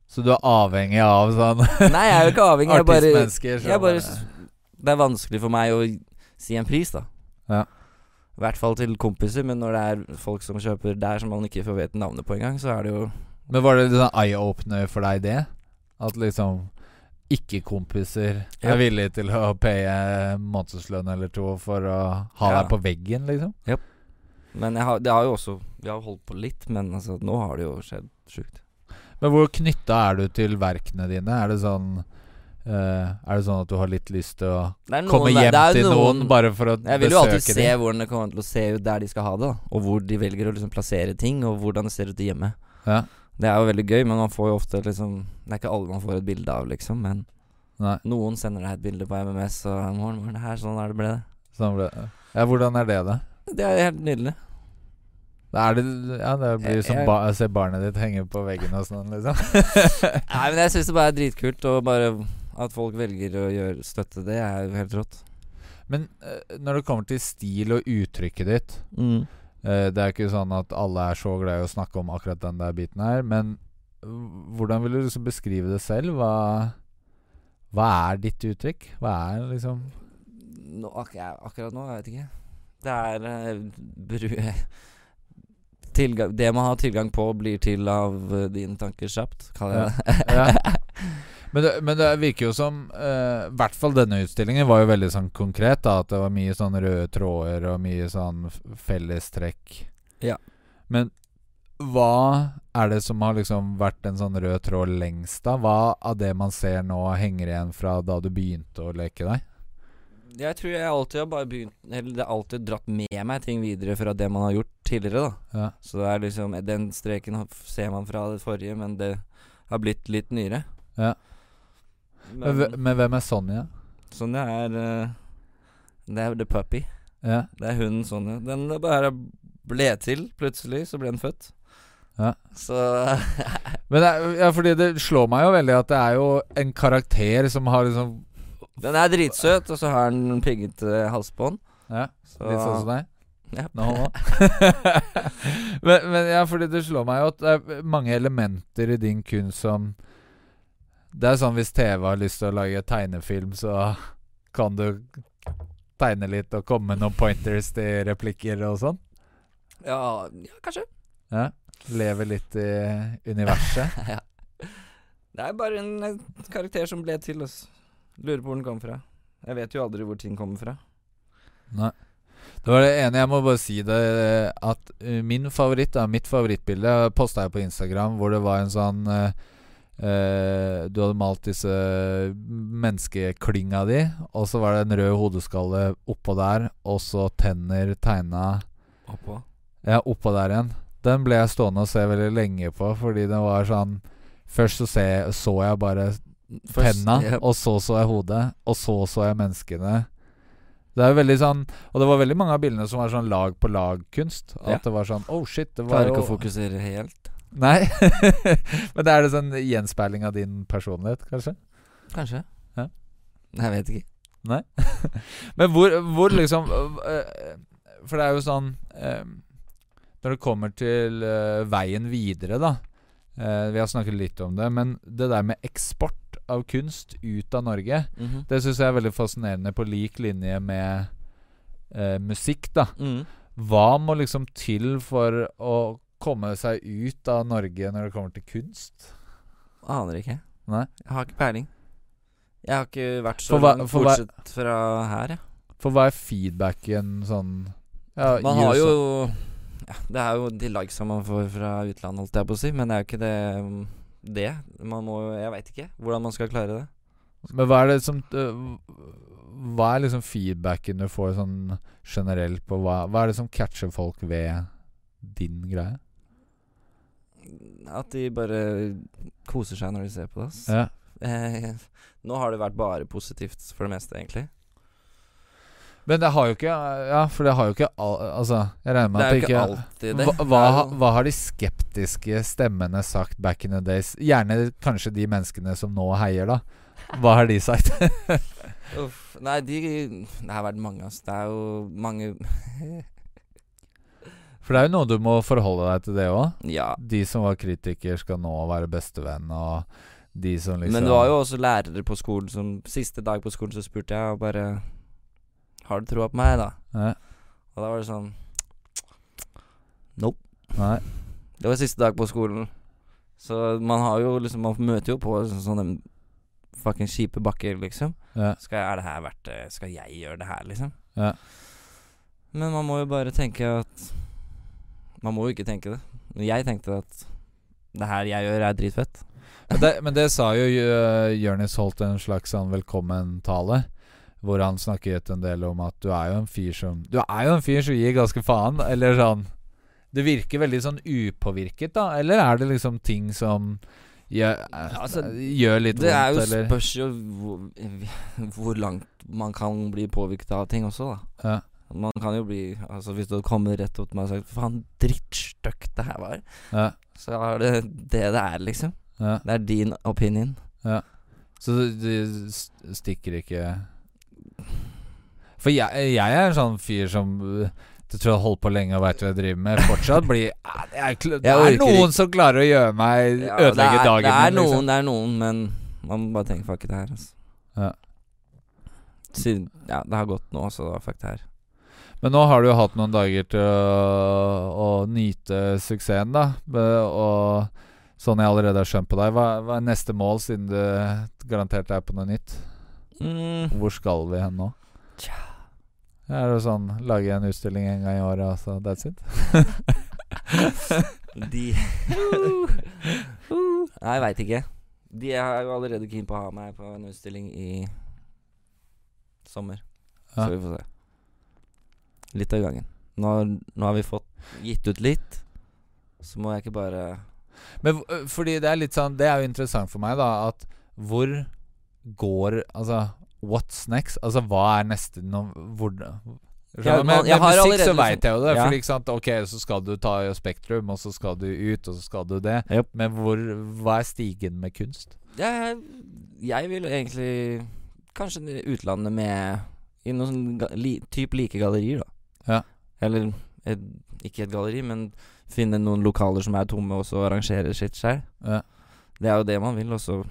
Så du er avhengig av sånn [LAUGHS] Nei, jeg er jo ikke avhengig. Jeg bare, jeg bare Det er vanskelig for meg å si en pris, da. Ja. I hvert fall til kompiser, men når det er folk som kjøper der som man ikke får vite navnet på engang, så er det jo Men var det litt sånn eye-opener for deg, det? At liksom ikke-kompiser Ja. er villige til å paye månedslønn eller to for å ha Ja. deg på veggen, liksom? Men jeg har, det har jo også Vi har holdt på litt, men altså, nå har det jo skjedd sjukt. Men hvor knytta er du til verkene dine? Er det sånn Uh, Er det sånn at du har litt lyst til å noen- komme hjem til noen, bare for å besøke dem? Jeg vil jo alltid se dem? hvordan det kommer til å se ut der de skal ha det, da. Og hvor de velger å liksom plassere ting, og hvordan det ser ut hjemme. Ja. Det er jo veldig gøy, men man får jo ofte liksom Det er ikke alle man får et bilde av, liksom, men Nei, Noen sender deg et bilde på MMS, og 'morgen, morgen, her, sånn er det ble det'. sånn ble det. Ja, hvordan er det, da? Det er helt nydelig. Da er det, ja, det blir Jeg- som å ba se barnet ditt henge på veggen og sånn, liksom. [LAUGHS] Nei, men jeg syns det bare er dritkult, og bare at folk velger å gjøre støtte det, er jo helt rått. Men eh, når det kommer til stil og uttrykket ditt Mm. Eh, Det er ikke sånn at alle er så glad i å snakke om akkurat den der biten her, men hvordan vil du liksom beskrive det selv? Hva, hva er ditt uttrykk? Hva er liksom Nå, ak akkurat nå, jeg vet ikke. Det er eh, bru [LAUGHS] tilgang, Det man har tilgang på, blir til av eh, dine tanker kjapt, kaller jeg det. Ja. [LAUGHS] Men det, men det virker jo som eh, I hvert fall denne utstillingen var jo veldig sånn konkret. da At det var mye sånn røde tråder og mye sånn fellestrekk. Ja. Men hva er det som har liksom vært en sånn rød tråd lengst, da? Hva av det man ser nå, henger igjen fra da du begynte å leke deg? Jeg tror jeg alltid har bare begynt Eller det har alltid dratt med meg ting videre fra det man har gjort tidligere, da. Ja. Så det er liksom Den streken ser man fra det forrige, men det har blitt litt nyere. Ja. Men, Men, hvem er Sonja? Sonja er eh, Det er The Puppy. Ja. Det er hunden Sonja. Den bare ble til plutselig, så ble den født. Ja. Så [LAUGHS] Men det ja, fordi det slår meg jo veldig at det er jo en karakter som har liksom Den er dritsøt, og så har den piggete halsbånd. Ja, Så litt sånn som deg? Yep. Òg. [LAUGHS] men, men ja, fordi det slår meg jo at det er mange elementer i din kunst som Det er sånn hvis TV har lyst til å lage tegnefilm, så kan du tegne litt og komme med noen pointers til replikker og sånn. Ja, ja kanskje. Ja. Leve litt i universet. [LAUGHS] ja. Det er bare en eh, karakter som ble til. ass. Lurer på hvor den kom fra. Jeg vet jo aldri hvor ting kommer fra. Nei. Det var det ene jeg må bare si det At uh, min favoritt, da, mitt favorittbilde, posta jeg på Instagram, hvor det var en sånn uh, uh, Du hadde malt disse menneskeklynga di, og så var det en rød hodeskalle oppå der, og så tenner tegna Oppå. Ja, oppå der igjen. Den ble jeg stående og se veldig lenge på, fordi den var sånn Først så, se, så jeg bare tenna, yep. og så så jeg hodet, og så så jeg menneskene. Det er jo veldig sånn Og det var veldig mange av bildene som var sånn lag på lag-kunst. At Ja. det var sånn Oh shit, det var Klarer ikke å fokusere helt. Nei. [LAUGHS] Men er det sånn gjenspeiling av din personlighet, kanskje? Kanskje. Ja. Jeg vet ikke. [LAUGHS] Men hvor, hvor liksom For det er jo sånn øh, Når det kommer til øh, veien videre, da øh, Vi har snakket litt om det, men det der med eksport av kunst ut av Norge, Mhm. det syns jeg er veldig fascinerende, på lik linje med eh, musikk, da. Mm. Hva må liksom til for å komme seg ut av Norge når det kommer til kunst? Aner ikke. Nei? Jeg har ikke peiling. Jeg har ikke vært så hva- langt bortsett fra her, jeg. For hva er feedbacken sånn ja, Man har jo ja, Det er jo de likesa man får fra utlandet, holdt jeg på å si, men det er jo ikke det det. Man må jo Jeg veit ikke hvordan man skal klare det. Men hva er det som øh, Hva er liksom feedbacken du får sånn generelt på hva Hva er det som catcher folk ved din greie? At de bare koser seg når de ser på det. Ja. Eh, nå har det vært bare positivt for det meste, egentlig. Men det har jo ikke Ja, for det har jo ikke al Altså, jeg regner med Det at er jo ikke ikke alltid det. hva, hva, hva har de skeptiske stemmene sagt back in the days? Gjerne kanskje de menneskene som nå heier, da. Hva har de sagt? [LAUGHS] Uff, nei, de Det har vært mange, altså. Det er jo mange [LAUGHS] For det er jo noe du må forholde deg til, det òg. Ja. De som var kritiker, skal nå være bestevenn, og de som liksom Men det var jo også lærere på skolen som Siste dag på skolen så spurte jeg og bare Har du troa på meg, da? ja, Og da var det sånn Nei. Det var siste dag på skolen. Så man har jo liksom Man møter jo på sånne, sånne fucking kjipe bakker, liksom. Ja, Skal, er det her verdt det? Skal jeg gjøre det her, liksom? ja. Men man må jo bare tenke at Man må jo ikke tenke det. Men jeg tenkte at det her jeg gjør, er dritfett. Men det, men det sa jo uh, Jonis holdt en slags sånn velkommen-tale. Hvor han snakket en del om at du er jo en fyr som Du er jo en fyr som gir ganske faen, eller sånn Det virker veldig sånn upåvirket, da. Eller er det liksom ting som gjør, eh, Altså, gjør litt Det er jo vondt, eller spørs jo hvor, hvor langt man kan bli påvirket av ting også, da. ja. Man kan jo bli Altså Hvis du kommer rett opp til meg og sagt 'faen, drittstøkk det her var', Ja, så er det det det er, liksom. ja. Det er din opinion. Ja. Så du, du stikker ikke For jeg, jeg er en sånn fyr som du tror jeg har holdt på lenge og veit hva jeg driver med. Fortsatt blir ah, Det er, det er noen som klarer å gjøre meg Ja, Ødelegge dagen dagen Det er min, noen, liksom. det er noen, men man må bare tenke 'fuck it' her, altså. Ja. Siden Ja, det har gått nå, så fuck det her. Men nå har du jo hatt noen dager til å, å nyte suksessen, da. Og sånn jeg allerede har skjønt på deg, hva, hva er neste mål, siden du garantert er på noe nytt? Mm. Hvor skal vi hen nå? Tja. Er det sånn lage en utstilling en gang i året, altså that's it? [LAUGHS] De Nei, jeg veit ikke. De er jo allerede keen på å ha meg på en utstilling i sommer. Ja. Så vi får se. Litt av gangen. Nå, nå har vi fått gitt ut litt. Så må jeg ikke bare Men fordi det er litt sånn Det er jo interessant for meg, da, at hvor går Altså, what's next? Altså, hva er neste no, Hvor Ja, med, man- med har musikk så veit jeg jo det. liksom- Fordi ikke sant Ok, så skal du ta Spektrum, og så skal du ut, og så skal du det. Yep. Men hvor Hva er stigen med kunst? jeg, jeg vil egentlig Kanskje utlandet med I noen sånn li, typ like gallerier, da. Ja. Eller et, ikke et galleri, men finne noen lokaler som er tomme, og så arrangere sitt sjøl. Ja. Det er jo det man vil, og så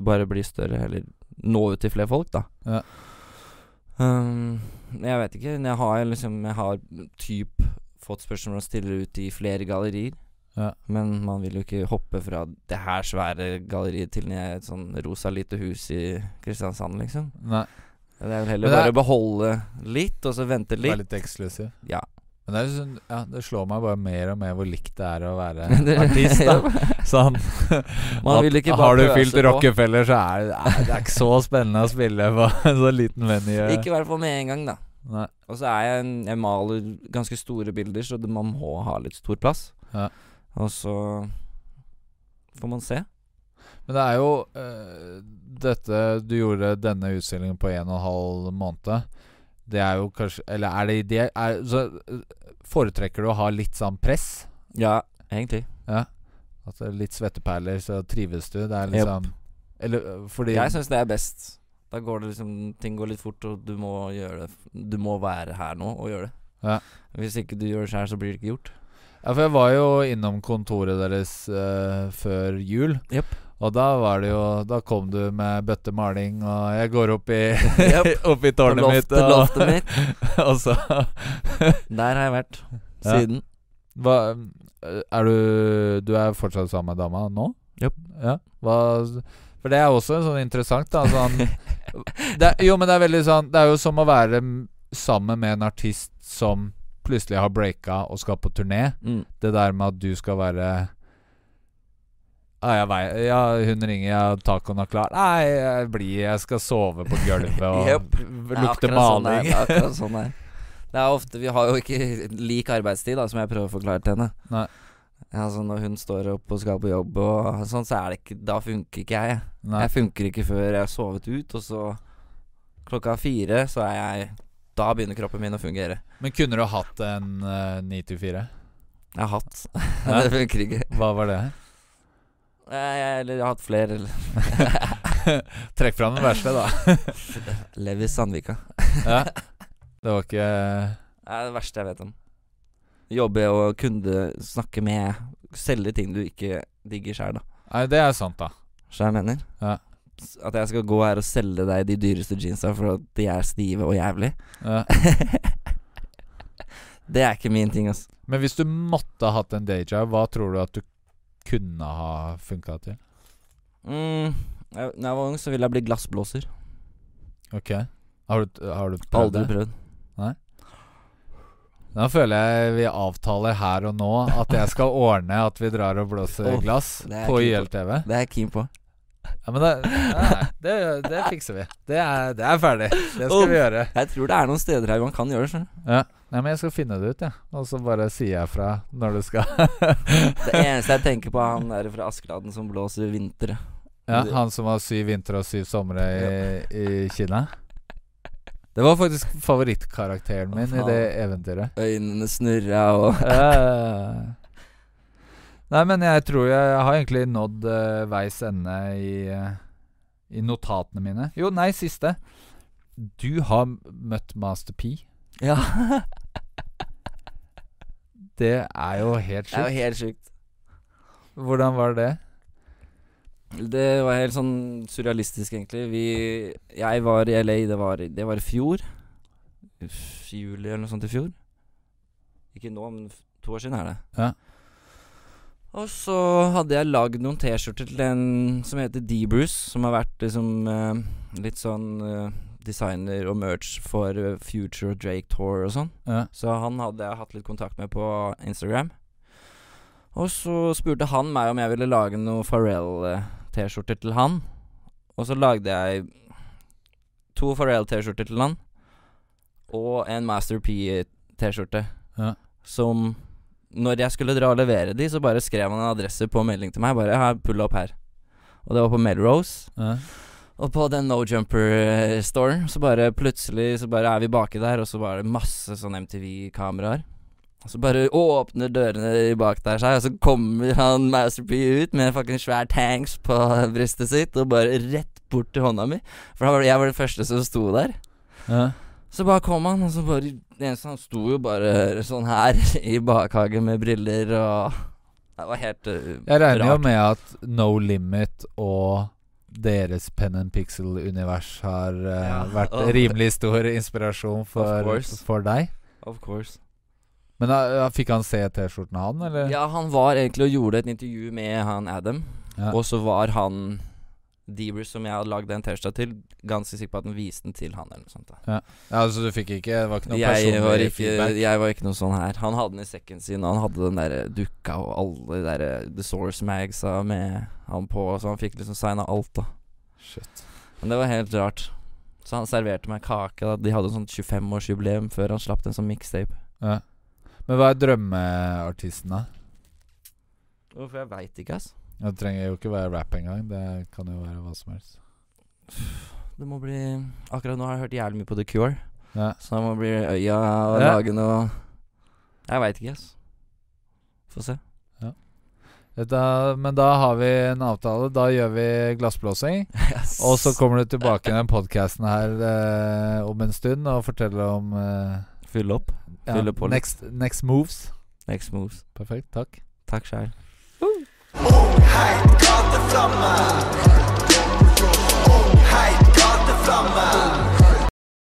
bare bli større, eller nå ut til flere folk, da. Ja. Um, jeg vet ikke. Jeg har liksom Jeg har typ fått spørsmål om å stille ut i flere gallerier. Ja. Men man vil jo ikke hoppe fra det her svære galleriet til et sånn rosa lite hus i Kristiansand, liksom. Nei, Det er vel heller er, bare å beholde litt, og så vente det er litt. litt eksklusiv. Ja. Men det, sånn, ja, det slår meg bare mer og mer hvor likt det er å være [LAUGHS] artist. da [LAUGHS] Sånn [LAUGHS] Man at Har du fylt. Rockefeller, så er det, er, det er ikke så spennende å spille på en så liten venue. Ikke i hvert fall med en gang, da. Nei. Og så er jeg en Jeg maler ganske store bilder, så det, man må ha litt stor plass. Ja. Og så får man se. Men det er jo uh, dette Du gjorde denne utstillingen på en og en halv måned. Det er jo kanskje Eller er det idé er, så, eh, Foretrekker du å ha litt sånn press? Ja, egentlig. Ja. Er litt svetteperler, så trives du? Det er liksom Eller eh, fordi Jeg syns det er best. Da går det liksom Ting går litt fort, og du må gjøre det Du må være her nå og gjøre det. Ja. Hvis ikke du gjør det sjøl, så blir det ikke gjort. Ja, for jeg var jo innom kontoret deres uh, før jul. Jepp. Og da var det jo Da kom du med bøttemaling, og jeg går opp i yep. [LAUGHS] Opp i tårnet loftet, mitt. Og, loftet mitt. [LAUGHS] og så [LAUGHS] Der har jeg vært Ja. siden. Hva Er du Du er fortsatt sammen med dama nå? Yep. Ja. Hva For det er også sånn interessant, da. Sånn det, Jo, men det er veldig sånn Det er jo som å være sammen med en artist som plutselig har breaka og skal på turné. Mm. Det der med at du skal være Ja, jeg vei- ja hun ringer, ja, tacoen er klar. Nei, jeg blir Jeg skal sove på gulvet og [LAUGHS] er lukte sånn maling. er sånn [LAUGHS] det er. Ofte Vi har jo ikke lik arbeidstid, da, som jeg prøver å forklare til henne. Nei. Altså Når hun står opp og skal på jobb, og sånn, så er det ikke Da funker ikke jeg. Nei. Jeg funker ikke før jeg har sovet ut, og så klokka fire så er jeg Da begynner kroppen min å fungere. Men kunne du hatt en uh, 9 til 4? Jeg har hatt. [LAUGHS] Ja. det funker ikke. Hva var det? Eller jeg har hatt flere. [LAUGHS] Trekk fram den verste, da. [LAUGHS] Levi Sandvika. ja. Det var ikke Det er det verste jeg vet om. Jobbe og kunde snakke med Selge ting du ikke digger sjøl, da. Nei, det er sant, da. Jeg mener. Ja. At jeg skal gå her og selge deg de dyreste jeansa for at de er stive og jævlig. Ja. [LAUGHS] det er ikke min ting, altså. Men hvis du måtte ha hatt en dayjob, hva tror du at du kunne ha funka til? Mm, jeg, når jeg var ung, så ville jeg bli glassblåser. Ok Har du, har du prøvd Aldri det? prøvd. Da føler jeg vi avtaler her og nå at jeg skal ordne at vi drar og blåser glass er på. YLTV. Det er jeg keen på. Ja, men det, nei, det, det fikser vi. Det er, det er ferdig. Det skal vi gjøre. Jeg tror det er noen steder her man kan gjøre det. Ja. Nei, men jeg skal finne det ut, jeg. Og så bare sier jeg fra når du skal. [LAUGHS] Det [LAUGHS] eneste jeg tenker på, er han der fra Askeladden som blåser vintre. Ja, Han som har syv vintre og syv somre i, i Kina. Det var faktisk favorittkarakteren min i det eventyret. Øynene snurra og Nei, men jeg tror jeg har egentlig nådd uh, veis ende i, uh, i notatene mine. Jo, nei, siste. Du har møtt Master P. Ja. [LAUGHS] Det er jo helt Det er jo helt sjukt. Hvordan var det? Det var helt sånn surrealistisk, egentlig. Vi Jeg var i LA, det var, det var i fjor. Juli eller noe sånt i fjor. Ikke nå, men to år siden er det. Ja. Og så hadde jeg lagd noen T-skjorter til en som heter D-Bruce, som har vært liksom eh, litt sånn eh, designer og merch for eh, Future og Drake Tour og sånn. Ja. Så han hadde jeg hatt litt kontakt med på Instagram. Og så spurte han meg om jeg ville lage noen Pharrell-T-skjorter til han. Og så lagde jeg to Pharrell-T-skjorter til han, og en Master P-T-skjorte. Ja. Som Når jeg skulle dra og levere de, så bare skrev han en adresse på melding til meg. Bare ja, 'pull opp her'. Og det var på Melrose. Ja. Og på den No Jumper-storen, så bare plutselig så bare er vi baki der, og så var det masse sånn MTV-kameraer. Og så bare åpner dørene bak der seg, og så kommer han Master P ut med fucking svær tanks på brystet sitt, og bare rett bort til hånda mi. For var det, jeg var den første som sto der. Ja. Så bare kom han, og så bare Det eneste han sto jo bare sånn her [LAUGHS] i bakhagen med briller og Det var helt uh, Jeg regner jo med at No Limit og deres Pen and Pixel-univers har uh, Ja, vært rimelig stor inspirasjon for, for deg. Of course. Men da, fikk han se T-skjorten han, eller? Ja, han var egentlig og gjorde et intervju med han Adam. Ja. Og så var han Debrus, som jeg hadde lagd en T-skjorte til, ganske sikker på at den viste den til han, eller noe sånt. da Ja, altså du fikk ikke Det var ikke noe jeg var, ikke, feedback? jeg var ikke noe sånn her. Han hadde den i sekken sin, og han hadde den der dukka og alle de der eh, The Source Magsa med han på, så han fikk liksom signa alt, da. Shit. Men det var helt rart. Så han serverte meg kake. Da. De hadde sånn 25-årsjubileum før han slapp den som mixtape. Ja. Men hva er drømmeartisten, da? Hvorfor jeg veit ikke, ass. Det trenger jo ikke være rap engang. Det kan jo være hva som helst. Det må bli Akkurat nå har jeg hørt jævlig mye på The Cure. Ja. Så det må bli øya og Ja. lage noe Jeg veit ikke, ass. Få se. Dette, men da har vi en avtale. Da gjør vi glassblåsing. [LAUGHS] Yes. Og så kommer du tilbake i den podkasten her eh, om en stund og forteller om eh, Fylle opp. ja, Fylle på litt. next, next moves. Next moves. Perfekt. Takk. Takk sjæl. Ungheit, Gott der Flamme.